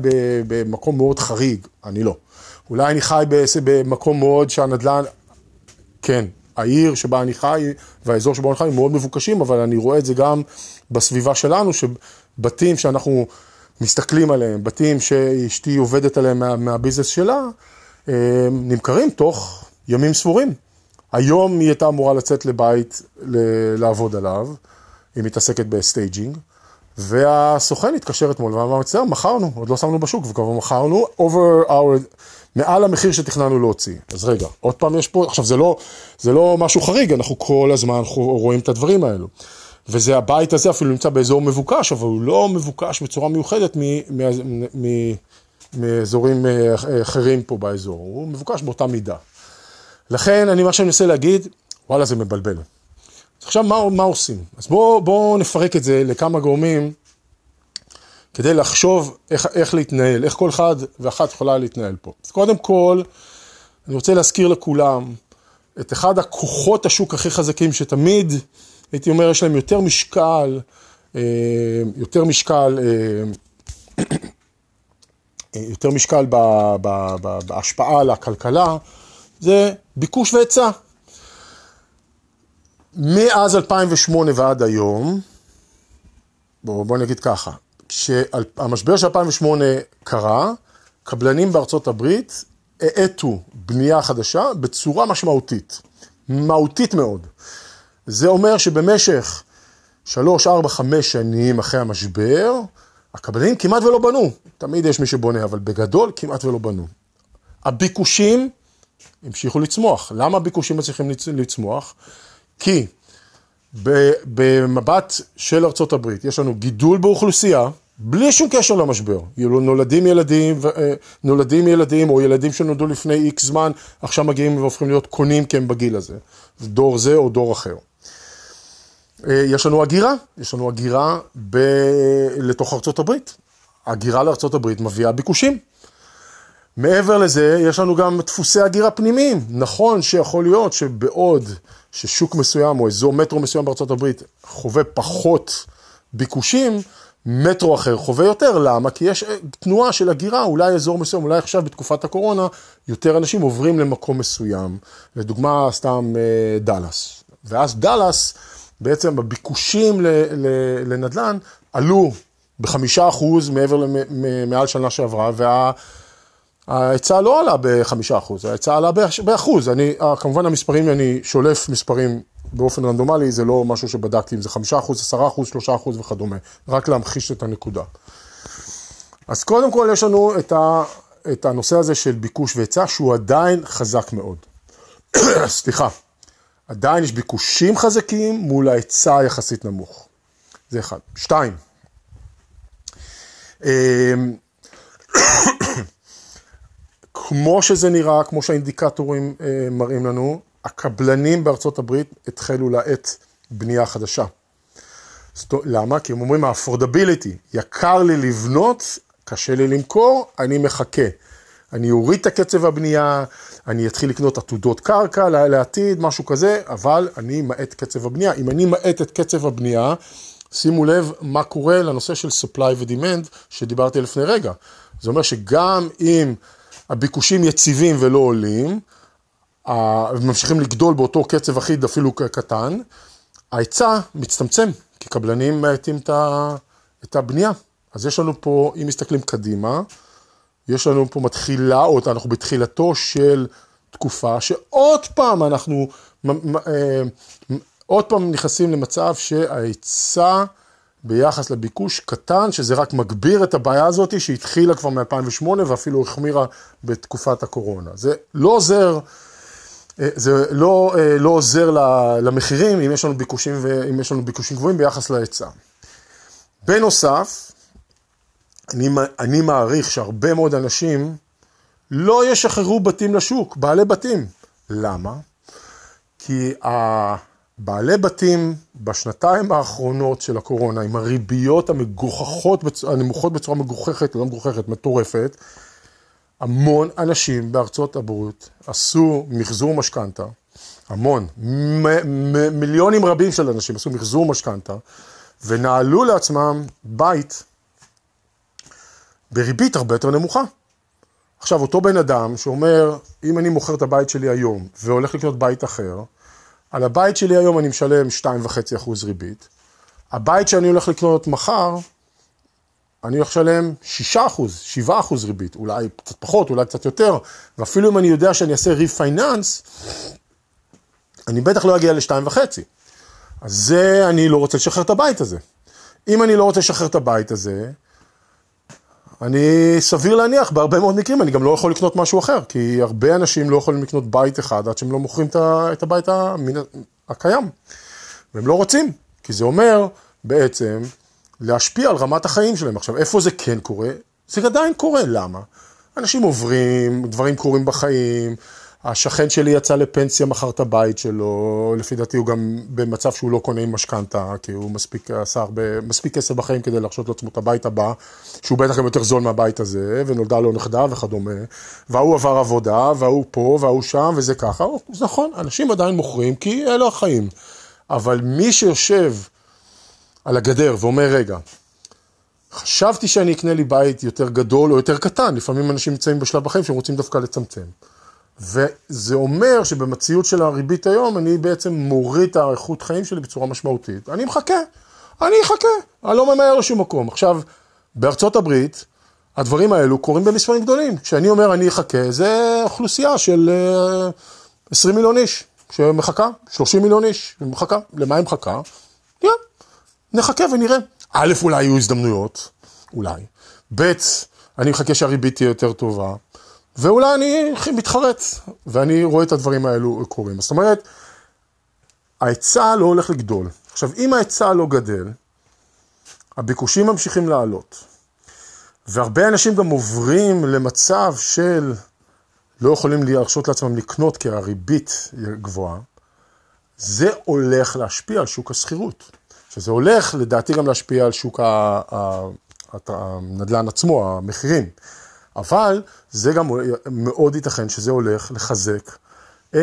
Speaker 1: במקום מאוד חריג? אני לא. אולי אני חי במקום מאוד שהנדל"ן... כן, העיר שבה אני חי והאזור שבו אני חי הם מאוד מבוקשים, אבל אני רואה את זה גם בסביבה שלנו, שבתים שאנחנו מסתכלים עליהם, בתים שאשתי עובדת עליהם מה, מה business שלה, נמכרים תוך ימים ספורים. היום היא הייתה אמורה לצאת לבית לעבוד עליו, היא מתעסקת ב staging, והסוכן התקשר אתמול ואמר, מצטער, מכרנו, עוד לא שמנו בשוק, וכבר מכרנו over our, מעל המחיר שתכננו להוציא. אז רגע, עוד פעם יש פה, עכשיו זה לא, זה לא משהו חריג, אנחנו כל הזמן רואים את הדברים האלו. וזה הבית הזה אפילו נמצא באזור מבוקש, אבל הוא לא מבוקש בצורה מיוחדת מאזורים אה, אחרים פה באזור, הוא מבוקש באותה מידה. לכן, אני, מה שאני מנסה להגיד, וואלה, זה מבלבל. אז עכשיו, מה, מה עושים? אז בואו בוא נפרק את זה לכמה גורמים, כדי לחשוב איך, איך להתנהל, איך כל אחד ואחת יכולה להתנהל פה. אז קודם כל, אני רוצה להזכיר לכולם את אחד הכוחות השוק הכי חזקים שתמיד הייתי אומר, יש להם יותר משקל, אה, יותר משקל, אה, יותר משקל בהשפעה על הכלכלה, זה ביקוש והיצע. מאז 2008 ועד היום, בואו בוא נגיד ככה, כשהמשבר של 2008 קרה, קבלנים בארצות הברית האטו בנייה חדשה בצורה משמעותית, מהותית מאוד. זה אומר שבמשך שלוש, ארבע, חמש שנים אחרי המשבר, הקבלנים כמעט ולא בנו. תמיד יש מי שבונה, אבל בגדול כמעט ולא בנו. הביקושים המשיכו לצמוח. למה הביקושים מצליחים לצמוח? כי במבט של ארצות הברית יש לנו גידול באוכלוסייה, בלי שום קשר למשבר. נולדים ילדים, אה, נולדים ילדים או ילדים שנולדו לפני איקס זמן, עכשיו מגיעים והופכים להיות קונים כי הם בגיל הזה. דור זה או דור אחר. אה, יש לנו הגירה, יש לנו הגירה ב... לתוך ארצות הברית. הגירה לארצות הברית מביאה ביקושים. מעבר לזה, יש לנו גם דפוסי הגירה פנימיים. נכון שיכול להיות שבעוד ששוק מסוים או אזור מטרו מסוים בארצות הברית חווה פחות ביקושים, מטרו אחר חווה יותר, למה? כי יש תנועה של הגירה, אולי אזור מסוים, אולי עכשיו בתקופת הקורונה, יותר אנשים עוברים למקום מסוים, לדוגמה סתם אה, דאלאס. ואז דאלאס, בעצם הביקושים לנדל"ן עלו בחמישה אחוז מעבר, מעל שנה שעברה, וה... ההיצע לא עלה בחמישה אחוז, ההיצע עלה באחוז. אני, כמובן המספרים, אני שולף מספרים באופן רנדומלי, זה לא משהו שבדקתי אם זה חמישה אחוז, עשרה אחוז, שלושה אחוז וכדומה, רק להמחיש את הנקודה. אז קודם כל יש לנו את, ה, את הנושא הזה של ביקוש והיצע, שהוא עדיין חזק מאוד. סליחה, עדיין יש ביקושים חזקים מול ההיצע היחסית נמוך. זה אחד. שתיים, אמ, כמו שזה נראה, כמו שהאינדיקטורים אה, מראים לנו, הקבלנים בארצות הברית התחלו להאט בנייה חדשה. למה? כי הם אומרים, ה-affordability, יקר לי לבנות, קשה לי למכור, אני מחכה. אני אוריד את הקצב הבנייה, אני אתחיל לקנות עתודות קרקע לעתיד, משהו כזה, אבל אני מאט קצב הבנייה. אם אני מאט את קצב הבנייה, שימו לב מה קורה לנושא של supply ו-demand שדיברתי לפני רגע. זה אומר שגם אם הביקושים יציבים ולא עולים, ממשיכים לגדול באותו קצב אחיד אפילו קטן, ההיצע מצטמצם, כי קבלנים מאטים את הבנייה. אז יש לנו פה, אם מסתכלים קדימה, יש לנו פה מתחילה, או אנחנו בתחילתו של תקופה, שעוד פעם אנחנו, אה, עוד פעם נכנסים למצב שההיצע ביחס לביקוש קטן, שזה רק מגביר את הבעיה הזאת שהתחילה כבר מ-2008 ואפילו החמירה בתקופת הקורונה. זה לא עוזר, אה, זה לא, אה, לא עוזר למחירים אם יש לנו ביקושים, אם יש לנו ביקושים גבוהים ביחס להיצע. בנוסף, אני, אני מעריך שהרבה מאוד אנשים לא ישחררו בתים לשוק, בעלי בתים. למה? כי בעלי בתים בשנתיים האחרונות של הקורונה, עם הריביות המגוחכות, הנמוכות בצורה מגוחכת, לא מגוחכת, מטורפת, המון אנשים בארצות הברית עשו מחזור משכנתה, המון, מיליונים רבים של אנשים עשו מחזור משכנתה, ונעלו לעצמם בית בריבית הרבה יותר נמוכה. עכשיו, אותו בן אדם שאומר, אם אני מוכר את הבית שלי היום והולך לקנות בית אחר, על הבית שלי היום אני משלם 2.5% ריבית, הבית שאני הולך לקנות מחר, אני הולך לשלם 6%, 7% ריבית, אולי קצת פחות, אולי קצת יותר, ואפילו אם אני יודע שאני אעשה ריפייננס, אני בטח לא אגיע ל-2.5. אז זה, אני לא רוצה לשחרר את הבית הזה. אם אני לא רוצה לשחרר את הבית הזה, אני סביר להניח, בהרבה מאוד מקרים אני גם לא יכול לקנות משהו אחר, כי הרבה אנשים לא יכולים לקנות בית אחד עד שהם לא מוכרים את הבית הקיים. והם לא רוצים, כי זה אומר בעצם להשפיע על רמת החיים שלהם. עכשיו, איפה זה כן קורה? זה עדיין קורה, למה? אנשים עוברים, דברים קורים בחיים, השכן שלי יצא לפנסיה, מכר את הבית שלו, לפי דעתי הוא גם במצב שהוא לא קונה עם משכנתה, כי הוא מספיק עשה הרבה, מספיק כסף בחיים כדי להרשות לעצמו את הבית הבא, שהוא בטח גם יותר זול מהבית הזה, ונולדה לו נכדה וכדומה, וההוא עבר עבודה, וההוא פה, וההוא שם, וזה ככה, זה נכון, אנשים עדיין מוכרים, כי אלו החיים. אבל מי שיושב על הגדר ואומר, רגע, חשבתי שאני אקנה לי בית יותר גדול או יותר קטן, לפעמים אנשים נמצאים בשלב בחיים שהם רוצים דווקא לצמצם. וזה אומר שבמציאות של הריבית היום, אני בעצם מוריד את האיכות חיים שלי בצורה משמעותית. אני מחכה, אני אחכה, אני לא ממהר לשום מקום. עכשיו, בארצות הברית, הדברים האלו קורים במספרים גדולים. כשאני אומר אני אחכה, זה אוכלוסייה של 20 אה, מיליון איש שמחכה, 30 מיליון איש שמחכה. למה היא מחכה? נראה, נחכה ונראה. א', אולי יהיו הזדמנויות, אולי. ב', אני מחכה שהריבית תהיה יותר טובה. ואולי אני מתחרט, ואני רואה את הדברים האלו קורים. זאת אומרת, ההיצע לא הולך לגדול. עכשיו, אם ההיצע לא גדל, הביקושים ממשיכים לעלות. והרבה אנשים גם עוברים למצב של לא יכולים להרשות לעצמם לקנות כי הריבית גבוהה, זה הולך להשפיע על שוק השכירות. שזה הולך לדעתי גם להשפיע על שוק הנדל"ן עצמו, המחירים. אבל זה גם מאוד ייתכן שזה הולך לחזק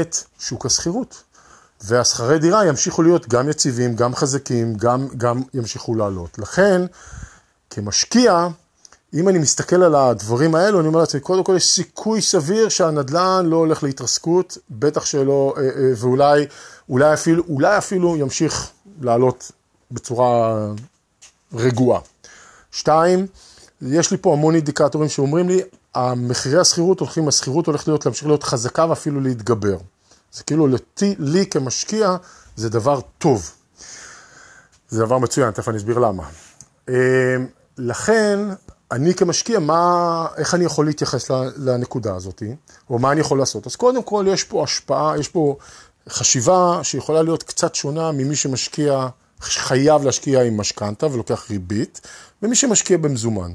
Speaker 1: את שוק השכירות. והשכרי דירה ימשיכו להיות גם יציבים, גם חזקים, גם, גם ימשיכו לעלות. לכן, כמשקיע, אם אני מסתכל על הדברים האלו, אני אומר לעצמי, קודם כל יש סיכוי סביר שהנדל"ן לא הולך להתרסקות, בטח שלא, אה, אה, ואולי אולי אפילו, אולי אפילו ימשיך לעלות בצורה רגועה. שתיים, יש לי פה המון אינדיקטורים שאומרים לי, המחירי השכירות הולכים, השכירות הולכת להיות, להמשיך להיות חזקה ואפילו להתגבר. זה כאילו לתי, לי כמשקיע זה דבר טוב. זה דבר מצוין, תכף אני אסביר למה. אמ, לכן, אני כמשקיע, מה, איך אני יכול להתייחס לנקודה הזאת, או מה אני יכול לעשות? אז קודם כל, יש פה השפעה, יש פה חשיבה שיכולה להיות קצת שונה ממי שמשקיע, חייב להשקיע עם משכנתה ולוקח ריבית, ומי שמשקיע במזומן.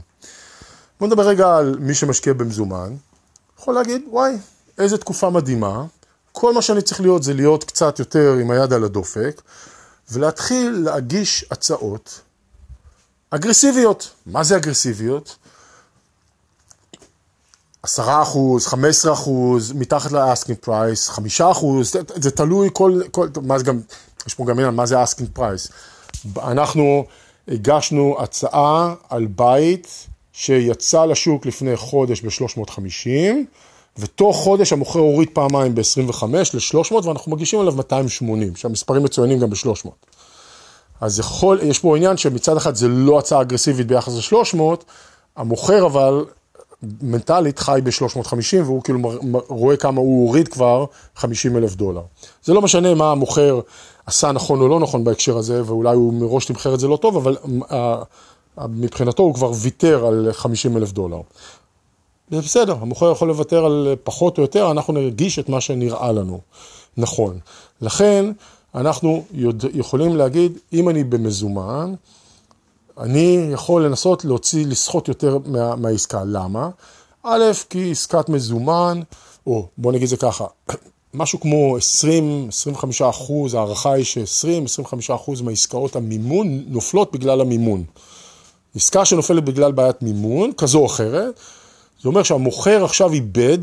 Speaker 1: בואו נדבר רגע על מי שמשקיע במזומן. יכול להגיד, וואי, איזה תקופה מדהימה, כל מה שאני צריך להיות זה להיות קצת יותר עם היד על הדופק, ולהתחיל להגיש הצעות אגרסיביות. מה זה אגרסיביות? עשרה אחוז, חמש עשרה אחוז, מתחת ל asking price, חמישה אחוז, זה, זה תלוי כל, כל, מה זה גם, יש פה גם עניין, מה זה asking price. אנחנו הגשנו הצעה על בית שיצא לשוק לפני חודש ב-350, ותוך חודש המוכר הוריד פעמיים ב-25 ל-300 ואנחנו מגישים עליו 280, שהמספרים מצוינים גם ב-300. אז יכול, יש פה עניין שמצד אחד זה לא הצעה אגרסיבית ביחס ל-300, המוכר אבל מנטלית חי ב-350 והוא כאילו רואה כמה הוא הוריד כבר 50 אלף דולר. זה לא משנה מה המוכר עשה נכון או לא נכון בהקשר הזה, ואולי הוא מראש תמחר את זה לא טוב, אבל אה, מבחינתו הוא כבר ויתר על 50 אלף דולר. זה בסדר, המוכר יכול לוותר על פחות או יותר, אנחנו נרגיש את מה שנראה לנו נכון. לכן, אנחנו יודע, יכולים להגיד, אם אני במזומן, אני יכול לנסות להוציא, לסחוט יותר מה, מהעסקה. למה? א', כי עסקת מזומן, או בוא נגיד זה ככה, משהו כמו 20-25 אחוז, ההערכה היא ש-20-25 אחוז מהעסקאות המימון נופלות בגלל המימון. עסקה שנופלת בגלל בעיית מימון, כזו או אחרת, זה אומר שהמוכר עכשיו איבד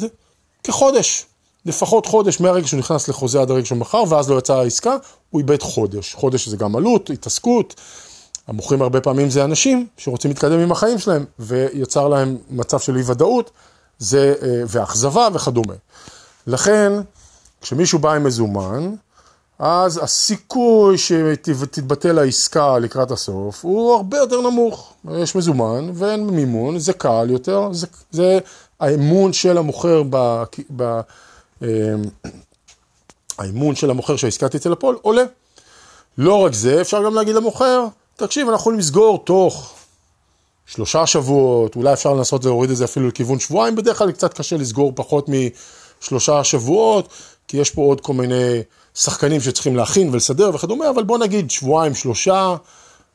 Speaker 1: כחודש, לפחות חודש מהרגע שהוא נכנס לחוזה עד הרגע שהוא מכר, ואז לא יצאה העסקה, הוא איבד חודש. חודש זה גם עלות, התעסקות. המוכרים הרבה פעמים זה אנשים שרוצים להתקדם עם החיים שלהם, ויצר להם מצב של אי ודאות, זה, אה, ואכזבה וכדומה. לכן, כשמישהו בא עם מזומן, אז הסיכוי שתתבטל העסקה לקראת הסוף הוא הרבה יותר נמוך. יש מזומן ואין מימון, זה קל יותר, זה, זה האמון של המוכר, ב, ב, אה, האמון של המוכר שהעסקה תצא לפועל עולה. לא רק זה, אפשר גם להגיד למוכר, תקשיב, אנחנו יכולים לסגור תוך שלושה שבועות, אולי אפשר לנסות להוריד את זה אפילו לכיוון שבועיים, בדרך כלל קצת קשה לסגור פחות משלושה שבועות, כי יש פה עוד כל מיני שחקנים שצריכים להכין ולסדר וכדומה, אבל בוא נגיד שבועיים, שלושה,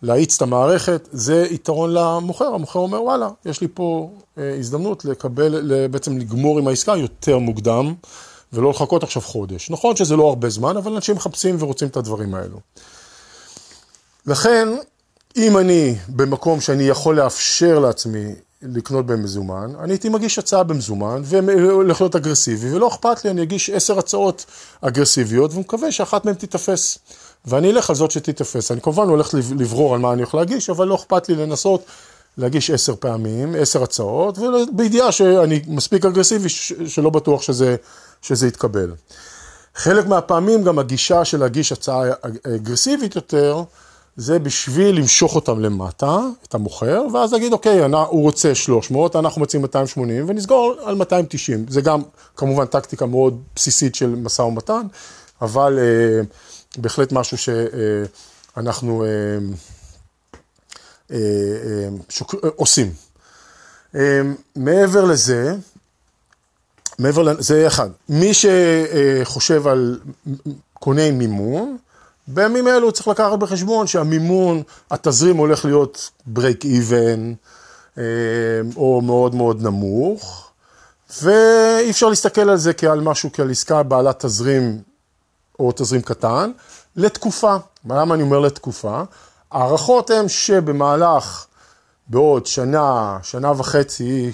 Speaker 1: להאיץ את המערכת, זה יתרון למוכר, המוכר אומר וואלה, יש לי פה אה, הזדמנות לקבל, בעצם לגמור עם העסקה יותר מוקדם, ולא לחכות עכשיו חודש. נכון שזה לא הרבה זמן, אבל אנשים מחפשים ורוצים את הדברים האלו. לכן, אם אני במקום שאני יכול לאפשר לעצמי לקנות במזומן, אני הייתי מגיש הצעה במזומן והולך להיות אגרסיבי, ולא אכפת לי, אני אגיש עשר הצעות אגרסיביות ומקווה שאחת מהן תיתפס. ואני אלך על זאת שתיתפס. אני כמובן הולך לברור על מה אני הולך להגיש, אבל לא אכפת לי לנסות להגיש עשר פעמים, עשר הצעות, ובידיעה שאני מספיק אגרסיבי שלא בטוח שזה, שזה יתקבל. חלק מהפעמים גם הגישה של להגיש הצעה אגרסיבית יותר, זה בשביל למשוך אותם למטה, את המוכר, ואז להגיד, אוקיי, הוא רוצה 300, אנחנו מציעים 280, ונסגור על 290. זה גם כמובן טקטיקה מאוד בסיסית של משא ומתן, אבל אה, בהחלט משהו שאנחנו אה, אה, אה, שוק, אה, עושים. אה, מעבר לזה, מעבר לזה, זה אחד. מי שחושב על קוני מימון, בימים אלו צריך לקחת בחשבון שהמימון, התזרים הולך להיות break even, אה, או מאוד מאוד נמוך, ואי אפשר להסתכל על זה כעל משהו, כעל עסקה בעלת תזרים או תזרים קטן, לתקופה. למה אני אומר לתקופה? ההערכות הן שבמהלך, בעוד שנה, שנה וחצי,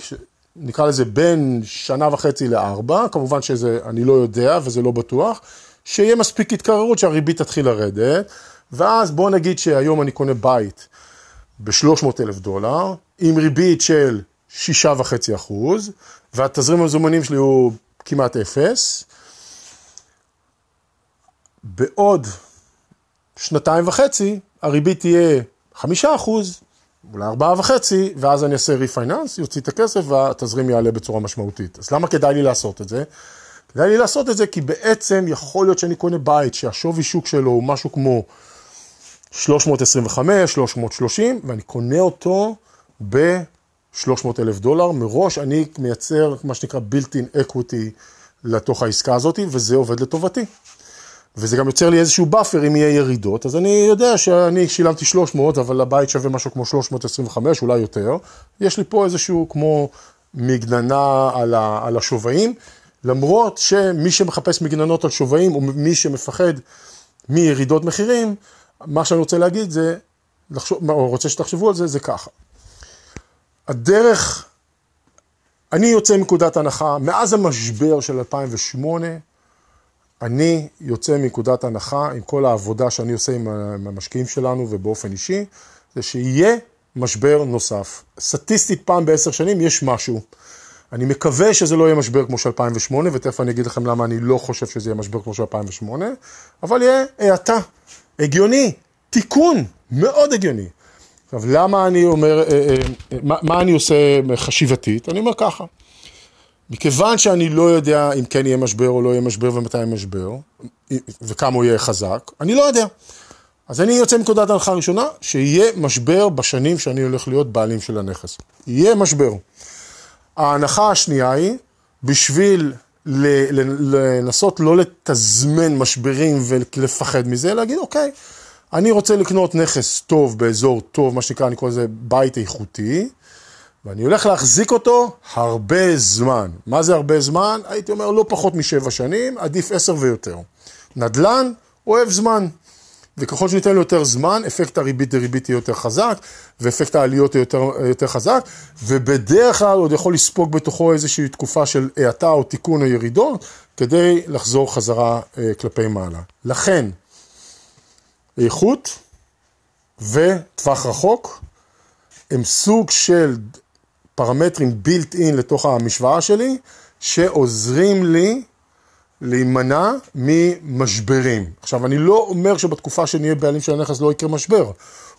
Speaker 1: נקרא לזה בין שנה וחצי לארבע, כמובן שזה, אני לא יודע וזה לא בטוח, שיהיה מספיק התקררות שהריבית תתחיל לרדת, ואז בוא נגיד שהיום אני קונה בית ב-300 אלף דולר, עם ריבית של שישה וחצי אחוז, והתזרים המזומנים שלי הוא כמעט אפס. בעוד שנתיים וחצי הריבית תהיה חמישה אחוז, אולי ארבעה וחצי, ואז אני אעשה ריפייננס, יוציא את הכסף והתזרים יעלה בצורה משמעותית. אז למה כדאי לי לעשות את זה? כדאי לי לעשות את זה כי בעצם יכול להיות שאני קונה בית שהשווי שוק שלו הוא משהו כמו 325, 330, ואני קונה אותו ב-300 אלף דולר. מראש אני מייצר מה שנקרא built-in equity לתוך העסקה הזאת, וזה עובד לטובתי. וזה גם יוצר לי איזשהו buffer אם יהיה ירידות, אז אני יודע שאני שילמתי 300, אבל הבית שווה משהו כמו 325, אולי יותר. יש לי פה איזשהו כמו מגננה על, ה, על השווים, למרות שמי שמחפש מגננות על שווים, או מי שמפחד מירידות מחירים, מה שאני רוצה להגיד זה, לחשוב, או רוצה שתחשבו על זה, זה ככה. הדרך, אני יוצא מנקודת הנחה, מאז המשבר של 2008, אני יוצא מנקודת הנחה עם כל העבודה שאני עושה עם המשקיעים שלנו ובאופן אישי, זה שיהיה משבר נוסף. סטטיסטית פעם בעשר שנים יש משהו. אני מקווה שזה לא יהיה משבר כמו של 2008, ותכף אני אגיד לכם למה אני לא חושב שזה יהיה משבר כמו של 2008, אבל יהיה האטה, הגיוני, תיקון, מאוד הגיוני. עכשיו, למה אני אומר, אה, אה, אה, מה, מה אני עושה חשיבתית? אני אומר ככה. מכיוון שאני לא יודע אם כן יהיה משבר או לא יהיה משבר ומתי יהיה משבר, וכמה הוא יהיה חזק, אני לא יודע. אז אני יוצא מנקודת ההנחה הראשונה, שיהיה משבר בשנים שאני הולך להיות בעלים של הנכס. יהיה משבר. ההנחה השנייה היא, בשביל לנסות לא לתזמן משברים ולפחד מזה, להגיד, אוקיי, אני רוצה לקנות נכס טוב באזור טוב, מה שנקרא, אני קורא לזה בית איכותי, ואני הולך להחזיק אותו הרבה זמן. מה זה הרבה זמן? הייתי אומר לא פחות משבע שנים, עדיף עשר ויותר. נדל"ן אוהב זמן. וככל שניתן לו יותר זמן, אפקט הריבית דריבית יהיה יותר חזק, ואפקט העליות יהיה יותר, יותר חזק, ובדרך כלל עוד יכול לספוג בתוכו איזושהי תקופה של האטה או תיקון או ירידות, כדי לחזור חזרה אה, כלפי מעלה. לכן, איכות וטווח רחוק הם סוג של פרמטרים built in לתוך המשוואה שלי, שעוזרים לי להימנע ממשברים. עכשיו, אני לא אומר שבתקופה שנהיה בעלים של הנכס לא יקרה משבר.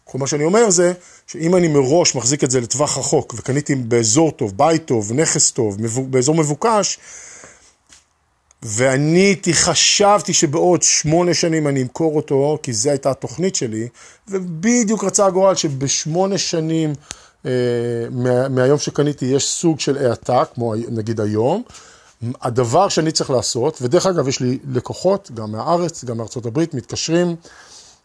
Speaker 1: כל מה שאני אומר זה, שאם אני מראש מחזיק את זה לטווח רחוק, וקניתי באזור טוב, בית טוב, נכס טוב, באזור מבוקש, ואני חשבתי שבעוד שמונה שנים אני אמכור אותו, כי זו הייתה התוכנית שלי, ובדיוק רצה הגורל שבשמונה שנים אה, מה, מהיום שקניתי יש סוג של האטה, כמו נגיד היום. הדבר שאני צריך לעשות, ודרך אגב יש לי לקוחות, גם מהארץ, גם מארצות הברית, מתקשרים,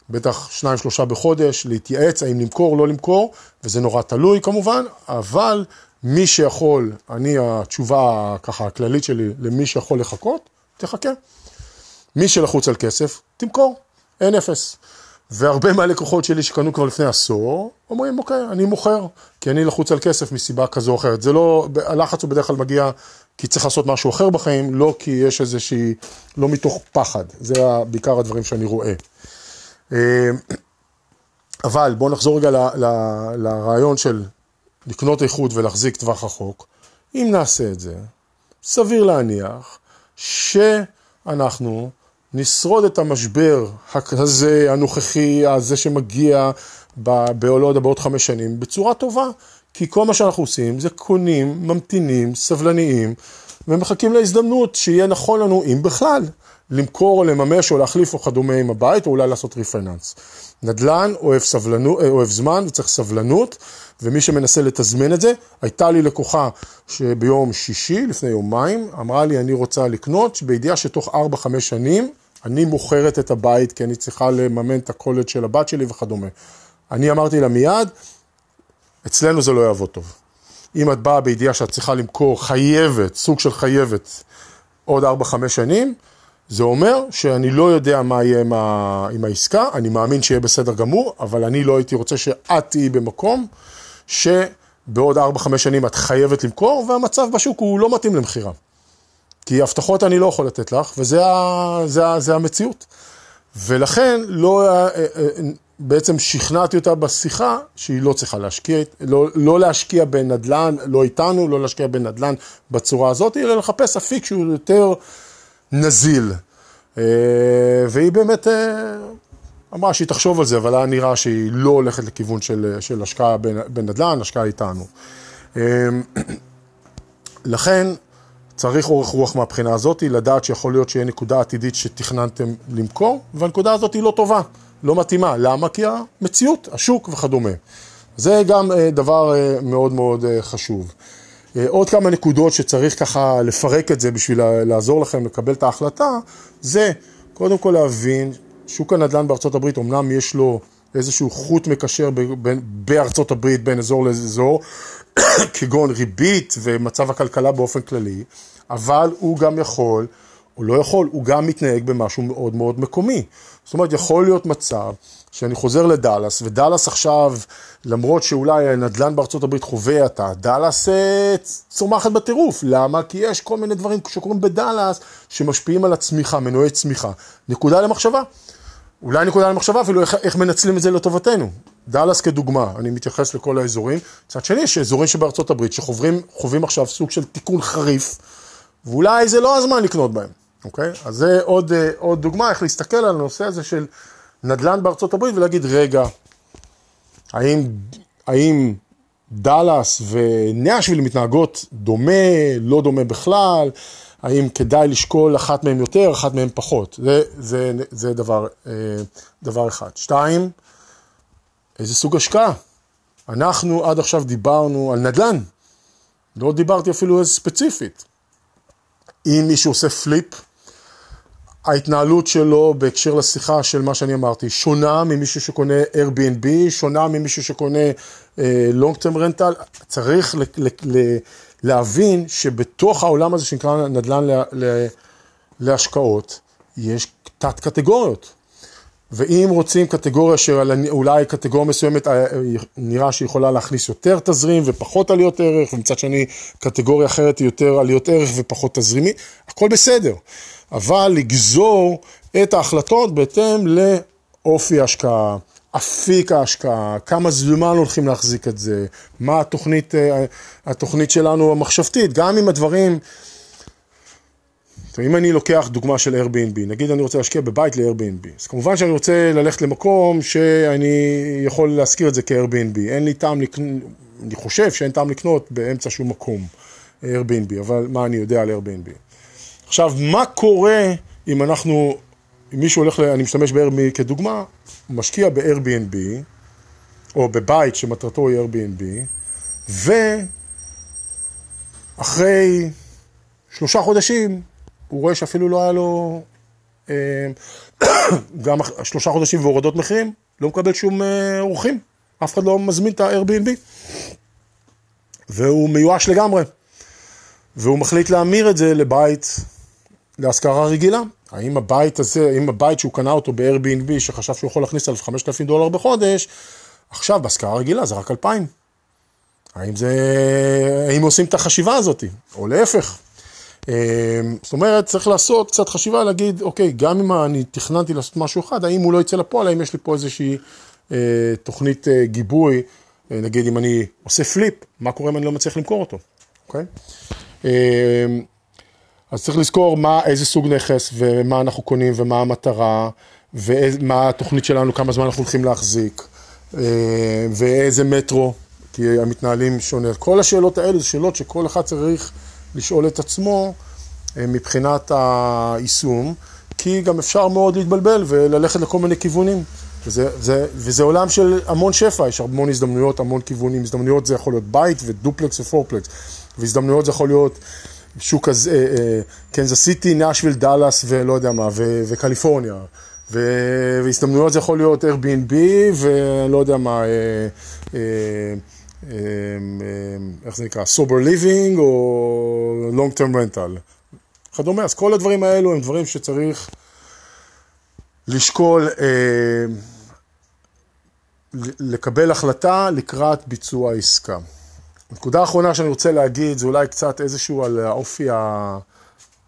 Speaker 1: בטח שניים שלושה בחודש, להתייעץ האם למכור או לא למכור, וזה נורא תלוי כמובן, אבל מי שיכול, אני התשובה ככה הכללית שלי למי שיכול לחכות, תחכה. מי שלחוץ על כסף, תמכור, אין אפס. והרבה מהלקוחות שלי שקנו כבר לפני עשור, אומרים, אוקיי, אני מוכר, כי אני לחוץ על כסף מסיבה כזו או אחרת. זה לא, הלחץ הוא בדרך כלל מגיע כי צריך לעשות משהו אחר בחיים, לא כי יש איזושהי, לא מתוך פחד. זה בעיקר הדברים שאני רואה. אה, אבל בואו נחזור רגע ל, ל, לרעיון של לקנות איכות ולהחזיק טווח רחוק. אם נעשה את זה, סביר להניח שאנחנו נשרוד את המשבר הזה, הנוכחי, הזה שמגיע בעולו עוד בעוד חמש שנים, בצורה טובה. כי כל מה שאנחנו עושים זה קונים, ממתינים, סבלניים, ומחכים להזדמנות שיהיה נכון לנו, אם בכלל, למכור או לממש או להחליף או כדומה עם הבית, או אולי לעשות refinance. נדל"ן אוהב, סבלנו, אה, אוהב זמן וצריך סבלנות, ומי שמנסה לתזמן את זה, הייתה לי לקוחה שביום שישי, לפני יומיים, אמרה לי, אני רוצה לקנות, בידיעה שתוך 4-5 שנים, אני מוכרת את הבית כי אני צריכה לממן את הקולג' של הבת שלי וכדומה. אני אמרתי לה מיד, אצלנו זה לא יעבוד טוב. אם את באה בידיעה שאת צריכה למכור חייבת, סוג של חייבת, עוד 4-5 שנים, זה אומר שאני לא יודע מה יהיה עם, ה... עם העסקה, אני מאמין שיהיה בסדר גמור, אבל אני לא הייתי רוצה שאת תהיי במקום ש... בעוד 4-5 שנים את חייבת למכור, והמצב בשוק הוא לא מתאים למכירה. כי הבטחות אני לא יכול לתת לך, וזה ה, זה ה, זה המציאות. ולכן לא, אה, אה, בעצם שכנעתי אותה בשיחה שהיא לא צריכה להשקיע, לא, לא להשקיע בנדל"ן, לא איתנו, לא להשקיע בנדל"ן בצורה הזאת, אלא לחפש אפיק שהוא יותר נזיל. אה, והיא באמת אמרה שהיא תחשוב על זה, אבל היה נראה שהיא לא הולכת לכיוון של, של השקעה בנדל"ן, השקעה איתנו. לכן, צריך אורך רוח מהבחינה הזאת, לדעת שיכול להיות שיהיה נקודה עתידית שתכננתם למכור, והנקודה הזאת היא לא טובה, לא מתאימה. למה? כי המציאות, השוק וכדומה. זה גם אה, דבר אה, מאוד מאוד אה, חשוב. עוד כמה נקודות שצריך ככה לפרק את זה בשביל לעזור לכם לקבל את ההחלטה, זה קודם כל להבין, שוק הנדל"ן בארצות הברית, אמנם יש לו איזשהו חוט מקשר בארצות הברית בין אזור לאזור, כגון ריבית ומצב הכלכלה באופן כללי, אבל הוא גם יכול, הוא לא יכול, הוא גם מתנהג במשהו מאוד מאוד מקומי. זאת אומרת, יכול להיות מצב שאני חוזר לדאלאס, ודאלאס עכשיו, למרות שאולי הנדל"ן בארצות הברית חווה האטה, דאלאס אה, צומחת בטירוף. למה? כי יש כל מיני דברים שקורים בדאלאס שמשפיעים על הצמיחה, מנועי צמיחה. נקודה למחשבה. אולי נקודה למחשבה אפילו איך, איך מנצלים את זה לטובתנו. דאלאס כדוגמה, אני מתייחס לכל האזורים. מצד שני, יש אזורים שבארצות הברית שחווים עכשיו סוג של תיקון חריף, ואולי זה לא הזמן לקנות בהם, אוקיי? אז זה עוד, אה, עוד דוגמה איך להסתכל על הנושא הזה של נדל"ן בארצות הברית ולהגיד, רגע, האם, האם דאלאס ונאשוויל מתנהגות דומה, לא דומה בכלל? האם כדאי לשקול אחת מהן יותר, אחת מהן פחות. זה, זה, זה דבר, אה, דבר אחד. שתיים, איזה סוג השקעה? אנחנו עד עכשיו דיברנו על נדל"ן, לא דיברתי אפילו איזה ספציפית. אם מישהו עושה פליפ, ההתנהלות שלו בהקשר לשיחה של מה שאני אמרתי, שונה ממישהו שקונה Airbnb, שונה ממישהו שקונה uh, long term rental, צריך ל- ל- ל- להבין שבתוך העולם הזה שנקרא נדל"ן להשקעות, יש תת קטגוריות. ואם רוצים קטגוריה שאולי קטגוריה מסוימת אה, נראה שיכולה להכניס יותר תזרים ופחות עליות ערך, ומצד שני קטגוריה אחרת היא יותר עליות ערך ופחות תזרימי, הכל בסדר. אבל לגזור את ההחלטות בהתאם לאופי ההשקעה, אפיק ההשקעה, כמה זמן הולכים להחזיק את זה, מה התוכנית, אה, התוכנית שלנו המחשבתית, גם אם הדברים... אם אני לוקח דוגמה של Airbnb, נגיד אני רוצה להשקיע בבית ל-Airbnb, אז כמובן שאני רוצה ללכת למקום שאני יכול להשכיר את זה כ-Airbnb, אין לי טעם לקנות, אני חושב שאין טעם לקנות באמצע שום מקום Airbnb, אבל מה אני יודע על Airbnb. עכשיו, מה קורה אם אנחנו, אם מישהו הולך, אני משתמש ב-Airbnb כדוגמה, משקיע ב-Airbnb, או בבית שמטרתו היא Airbnb, ואחרי שלושה חודשים הוא רואה שאפילו לא היה לו, אה, גם שלושה חודשים והורדות מחירים, לא מקבל שום אה, אורחים, אף אחד לא מזמין את ה-Airbnb, והוא מיואש לגמרי, והוא מחליט להמיר את זה לבית להשכרה רגילה. האם הבית הזה, האם הבית שהוא קנה אותו ב-Airbnb, שחשב שהוא יכול להכניס עליו 5,000 דולר בחודש, עכשיו בהשכרה רגילה זה רק 2,000. האם זה, האם עושים את החשיבה הזאת, או להפך. אמ, זאת אומרת, צריך לעשות קצת חשיבה, להגיד, אוקיי, גם אם אני תכננתי לעשות משהו אחד, האם הוא לא יצא לפועל, האם יש לי פה איזושהי אה, תוכנית אה, גיבוי, אה, נגיד אם אני עושה פליפ, מה קורה אם אני לא מצליח למכור אותו, אוקיי? אה, אז צריך לזכור מה, איזה סוג נכס ומה אנחנו קונים ומה המטרה ומה התוכנית שלנו, כמה זמן אנחנו הולכים להחזיק אה, ואיזה מטרו, כי המתנהלים שונה. כל השאלות האלה זה שאלות שכל אחד צריך לשאול את עצמו אה, מבחינת היישום, כי גם אפשר מאוד להתבלבל וללכת לכל מיני כיוונים. וזה, זה, וזה עולם של המון שפע, יש המון הזדמנויות, המון כיוונים. הזדמנויות זה יכול להיות בית ודופלקס ופורפלקס, והזדמנויות זה יכול להיות שוק אה, קנזס סיטי, נאשוויל, דאלאס ולא יודע מה, ו, וקליפורניה. ו, והזדמנויות זה יכול להיות Airbnb ולא יודע מה, אה, אה, אה, איך זה נקרא, sober living או long term rental. וכדומה, אז כל הדברים האלו הם דברים שצריך לשקול, לקבל החלטה לקראת ביצוע העסקה. נקודה אחרונה שאני רוצה להגיד, זה אולי קצת איזשהו על האופי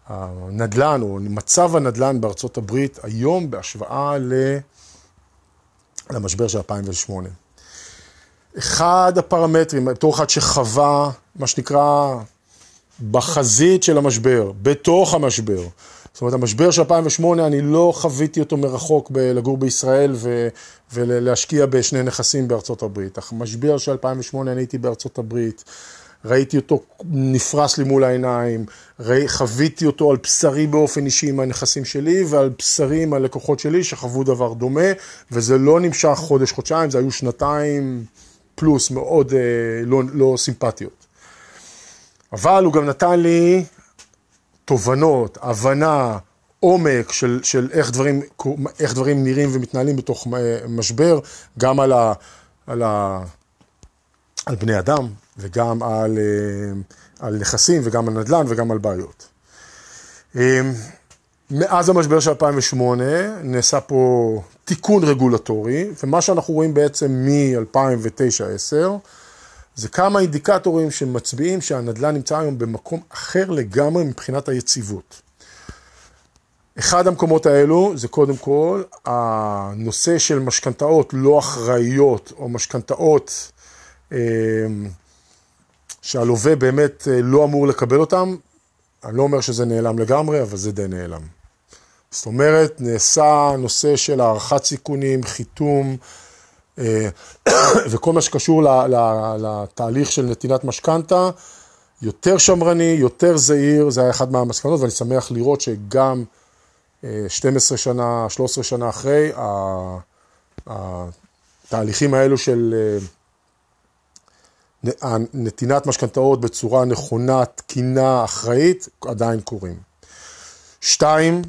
Speaker 1: הנדל"ן, או מצב הנדל"ן בארצות הברית היום בהשוואה למשבר של 2008. אחד הפרמטרים, בתור אחד שחווה, מה שנקרא, בחזית של המשבר, בתוך המשבר. זאת אומרת, המשבר של 2008, אני לא חוויתי אותו מרחוק לגור בישראל ו, ולהשקיע בשני נכסים בארצות הברית. המשבר של 2008, אני הייתי בארצות הברית, ראיתי אותו נפרס לי מול העיניים, ראי, חוויתי אותו על בשרי באופן אישי עם הנכסים שלי ועל בשרי עם הלקוחות שלי שחוו דבר דומה, וזה לא נמשך חודש-חודשיים, זה היו שנתיים פלוס מאוד אה, לא, לא סימפטיות. אבל הוא גם נתן לי תובנות, הבנה, עומק של, של איך, דברים, איך דברים נראים ומתנהלים בתוך משבר, גם על, ה, על, ה, על בני אדם וגם על, אה, על נכסים וגם על נדל"ן וגם על בעיות. אה, מאז המשבר של 2008 נעשה פה תיקון רגולטורי, ומה שאנחנו רואים בעצם מ-2009-2010 זה כמה אינדיקטורים שמצביעים שהנדל"ן נמצא היום במקום אחר לגמרי מבחינת היציבות. אחד המקומות האלו זה קודם כל הנושא של משכנתאות לא אחראיות או משכנתאות אה, שהלווה באמת אה, לא אמור לקבל אותם. אני לא אומר שזה נעלם לגמרי, אבל זה די נעלם. זאת אומרת, נעשה נושא של הערכת סיכונים, חיתום, וכל מה שקשור לתהליך של נתינת משכנתה, יותר שמרני, יותר זהיר, זה היה אחד מהמסקנות, ואני שמח לראות שגם 12 אה, שנה, 13 שנה אחרי, התהליכים האלו של אה, נתינת משכנתאות בצורה נכונה, תקינה, אחראית, עדיין קורים. שתיים,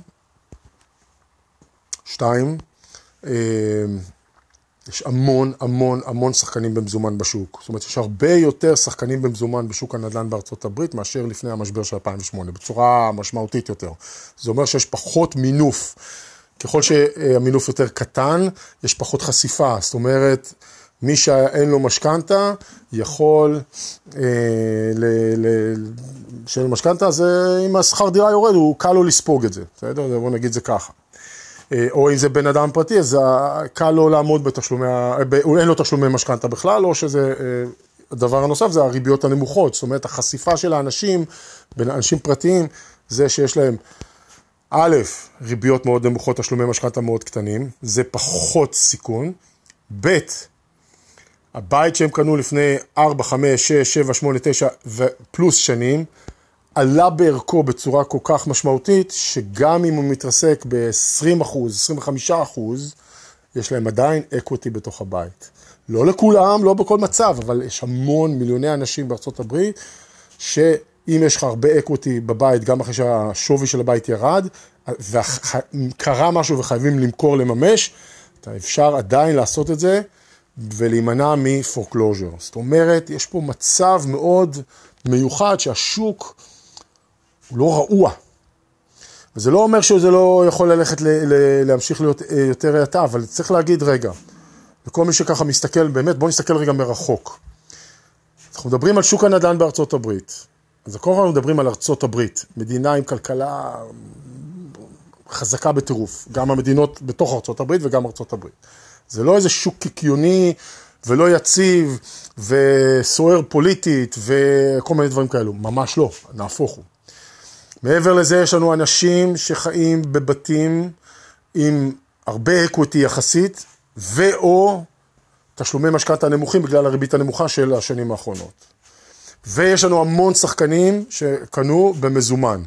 Speaker 1: שתיים, יש המון המון המון שחקנים במזומן בשוק. זאת אומרת, יש הרבה יותר שחקנים במזומן בשוק הנדל"ן בארצות הברית מאשר לפני המשבר של 2008, בצורה משמעותית יותר. זה אומר שיש פחות מינוף. ככל שהמינוף יותר קטן, יש פחות חשיפה. זאת אומרת, מי שאין לו משכנתה, יכול, אה, ל, ל, שאין לו משכנתה, זה אם השכר דירה יורד, הוא קל לו לספוג את זה, בסדר? בוא נגיד זה ככה. אה, או אם זה בן אדם פרטי, אז קל לו לעמוד בתשלומי, אין לו תשלומי משכנתה בכלל, או שזה, אה, הדבר הנוסף זה הריביות הנמוכות, זאת אומרת החשיפה של האנשים, בין אנשים פרטיים, זה שיש להם א', ריביות מאוד נמוכות, תשלומי משכנתה מאוד קטנים, זה פחות סיכון, ב', הבית שהם קנו לפני 4, 5, 6, 7, 8, 9 ופלוס שנים, עלה בערכו בצורה כל כך משמעותית, שגם אם הוא מתרסק ב-20 אחוז, 25 אחוז, יש להם עדיין אקוויטי בתוך הבית. לא לכולם, לא בכל מצב, אבל יש המון מיליוני אנשים בארצות הברית, שאם יש לך הרבה equity בבית, גם אחרי שהשווי של הבית ירד, וקרה משהו וחייבים למכור, לממש, אתה אפשר עדיין לעשות את זה ולהימנע מ foreclosure. זאת אומרת, יש פה מצב מאוד מיוחד שהשוק... הוא לא רעוע. וזה לא אומר שזה לא יכול ללכת, ל, ל, להמשיך להיות אה, יותר האטה, אבל צריך להגיד, רגע, וכל מי שככה מסתכל, באמת, בואו נסתכל רגע מרחוק. אנחנו מדברים על שוק הנדל"ן בארצות הברית. אז קודם כל מדברים על ארצות הברית, מדינה עם כלכלה חזקה בטירוף, גם המדינות בתוך ארצות הברית וגם ארצות הברית. זה לא איזה שוק קיקיוני ולא יציב וסוער פוליטית וכל מיני דברים כאלו, ממש לא, נהפוך הוא. מעבר לזה יש לנו אנשים שחיים בבתים עם הרבה equity יחסית, ואו תשלומי משכנתה נמוכים בגלל הריבית הנמוכה של השנים האחרונות. ויש לנו המון שחקנים שקנו במזומן.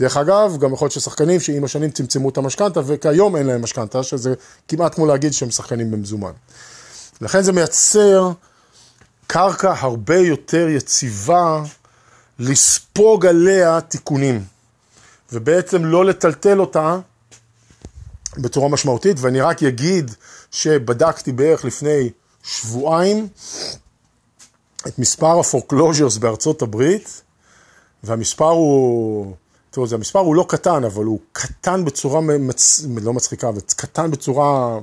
Speaker 1: דרך אגב, גם יכול להיות ששחקנים שעם השנים צמצמו את המשכנתה וכיום אין להם משכנתה, שזה כמעט כמו להגיד שהם שחקנים במזומן. לכן זה מייצר קרקע הרבה יותר יציבה לספוג עליה תיקונים, ובעצם לא לטלטל אותה בצורה משמעותית, ואני רק אגיד שבדקתי בערך לפני שבועיים את מספר ה foreclosures בארצות הברית, והמספר הוא, תראו, זה המספר הוא לא קטן, אבל הוא קטן בצורה, מצ... לא מצחיקה, אבל קטן בצורה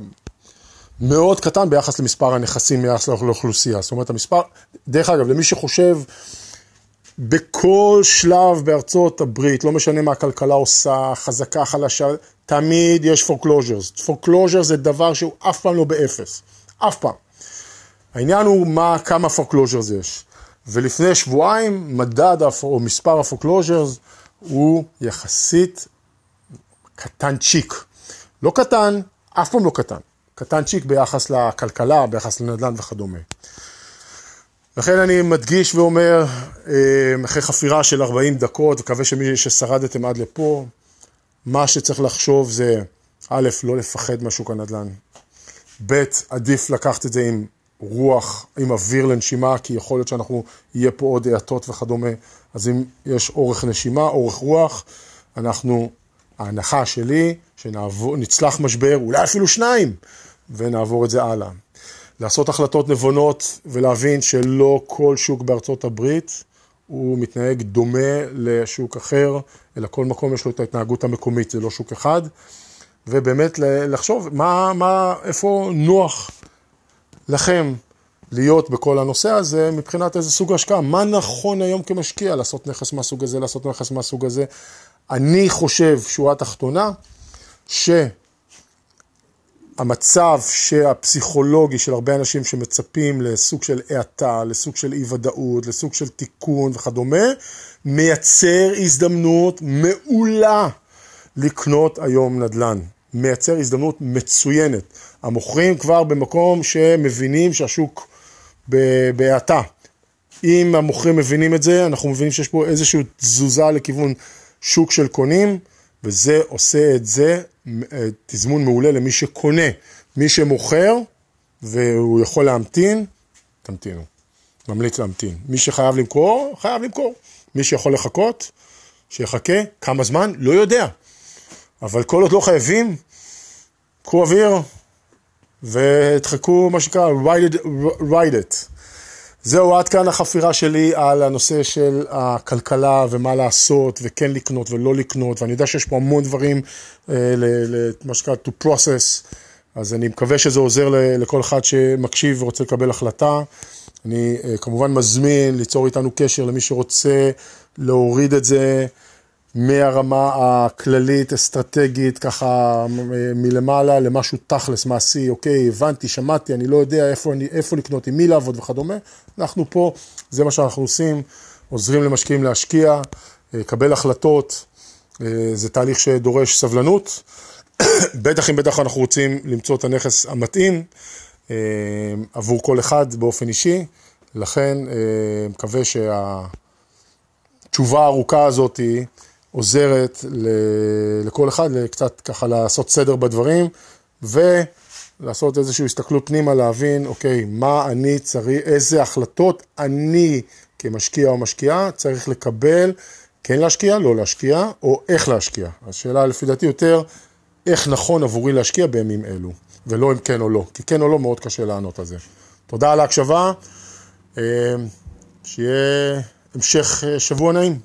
Speaker 1: מאוד קטן ביחס למספר הנכסים ביחס לאוכלוסייה. זאת אומרת, המספר, דרך אגב, למי שחושב, בכל שלב בארצות הברית, לא משנה מה הכלכלה עושה, חזקה, חלשה, תמיד יש foreclosures. foreclosure זה דבר שהוא אף פעם לא באפס, אף פעם. העניין הוא מה, כמה foreclosures יש. ולפני שבועיים מדד או מספר ה-foreclosures הוא יחסית קטנצ'יק. לא קטן, אף פעם לא קטן. קטנצ'יק ביחס לכלכלה, ביחס לנדל"ן וכדומה. לכן אני מדגיש ואומר, אה, אחרי חפירה של 40 דקות, מקווה שמי ששרדתם עד לפה, מה שצריך לחשוב זה, א', לא לפחד מהשוק הנדל"ן, ב', עדיף לקחת את זה עם רוח, עם אוויר לנשימה, כי יכול להיות שאנחנו, יהיה פה עוד האטות וכדומה, אז אם יש אורך נשימה, אורך רוח, אנחנו, ההנחה שלי, שנצלח משבר, אולי אפילו שניים, ונעבור את זה הלאה. לעשות החלטות נבונות ולהבין שלא כל שוק בארצות הברית הוא מתנהג דומה לשוק אחר, אלא כל מקום יש לו את ההתנהגות המקומית, זה לא שוק אחד. ובאמת לחשוב מה, מה, איפה נוח לכם להיות בכל הנושא הזה מבחינת איזה סוג השקעה. מה נכון היום כמשקיע לעשות נכס מהסוג הזה, לעשות נכס מהסוג הזה. אני חושב, שורה תחתונה, ש... המצב שהפסיכולוגי של הרבה אנשים שמצפים לסוג של האטה, לסוג של אי ודאות, לסוג של תיקון וכדומה, מייצר הזדמנות מעולה לקנות היום נדל"ן. מייצר הזדמנות מצוינת. המוכרים כבר במקום שמבינים שהשוק בהאטה. אם המוכרים מבינים את זה, אנחנו מבינים שיש פה איזושהי תזוזה לכיוון שוק של קונים, וזה עושה את זה אה, תזמון מעולה למי שקונה. מי שמוכר והוא יכול להמתין, תמתינו. ממליץ להמתין. מי שחייב למכור, חייב למכור. מי שיכול לחכות, שיחכה. כמה זמן? לא יודע. אבל כל עוד לא חייבים, קחו אוויר ותחכו, מה שנקרא, ride it. ride it. זהו, עד כאן החפירה שלי על הנושא של הכלכלה ומה לעשות וכן לקנות ולא לקנות, ואני יודע שיש פה המון דברים, אה, למה שנקרא to process, אז אני מקווה שזה עוזר לכל אחד שמקשיב ורוצה לקבל החלטה. אני אה, כמובן מזמין ליצור איתנו קשר למי שרוצה להוריד את זה. מהרמה הכללית, אסטרטגית, ככה מלמעלה למשהו תכלס, מעשי, אוקיי, הבנתי, שמעתי, אני לא יודע איפה, איפה לקנות, עם מי לעבוד וכדומה. אנחנו פה, זה מה שאנחנו עושים, עוזרים למשקיעים להשקיע, לקבל החלטות, זה תהליך שדורש סבלנות. בטח אם בטח אנחנו רוצים למצוא את הנכס המתאים עבור כל אחד באופן אישי, לכן מקווה שהתשובה הארוכה הזאת היא עוזרת לכל אחד קצת ככה לעשות סדר בדברים ולעשות איזושהי הסתכלות פנימה, להבין, אוקיי, מה אני צריך, איזה החלטות אני כמשקיע או משקיעה צריך לקבל, כן להשקיע, לא להשקיע, או איך להשקיע. השאלה לפי דעתי יותר, איך נכון עבורי להשקיע בימים אלו, ולא אם כן או לא, כי כן או לא מאוד קשה לענות על זה. תודה על ההקשבה, אה, שיהיה המשך אה, שבוע נעים.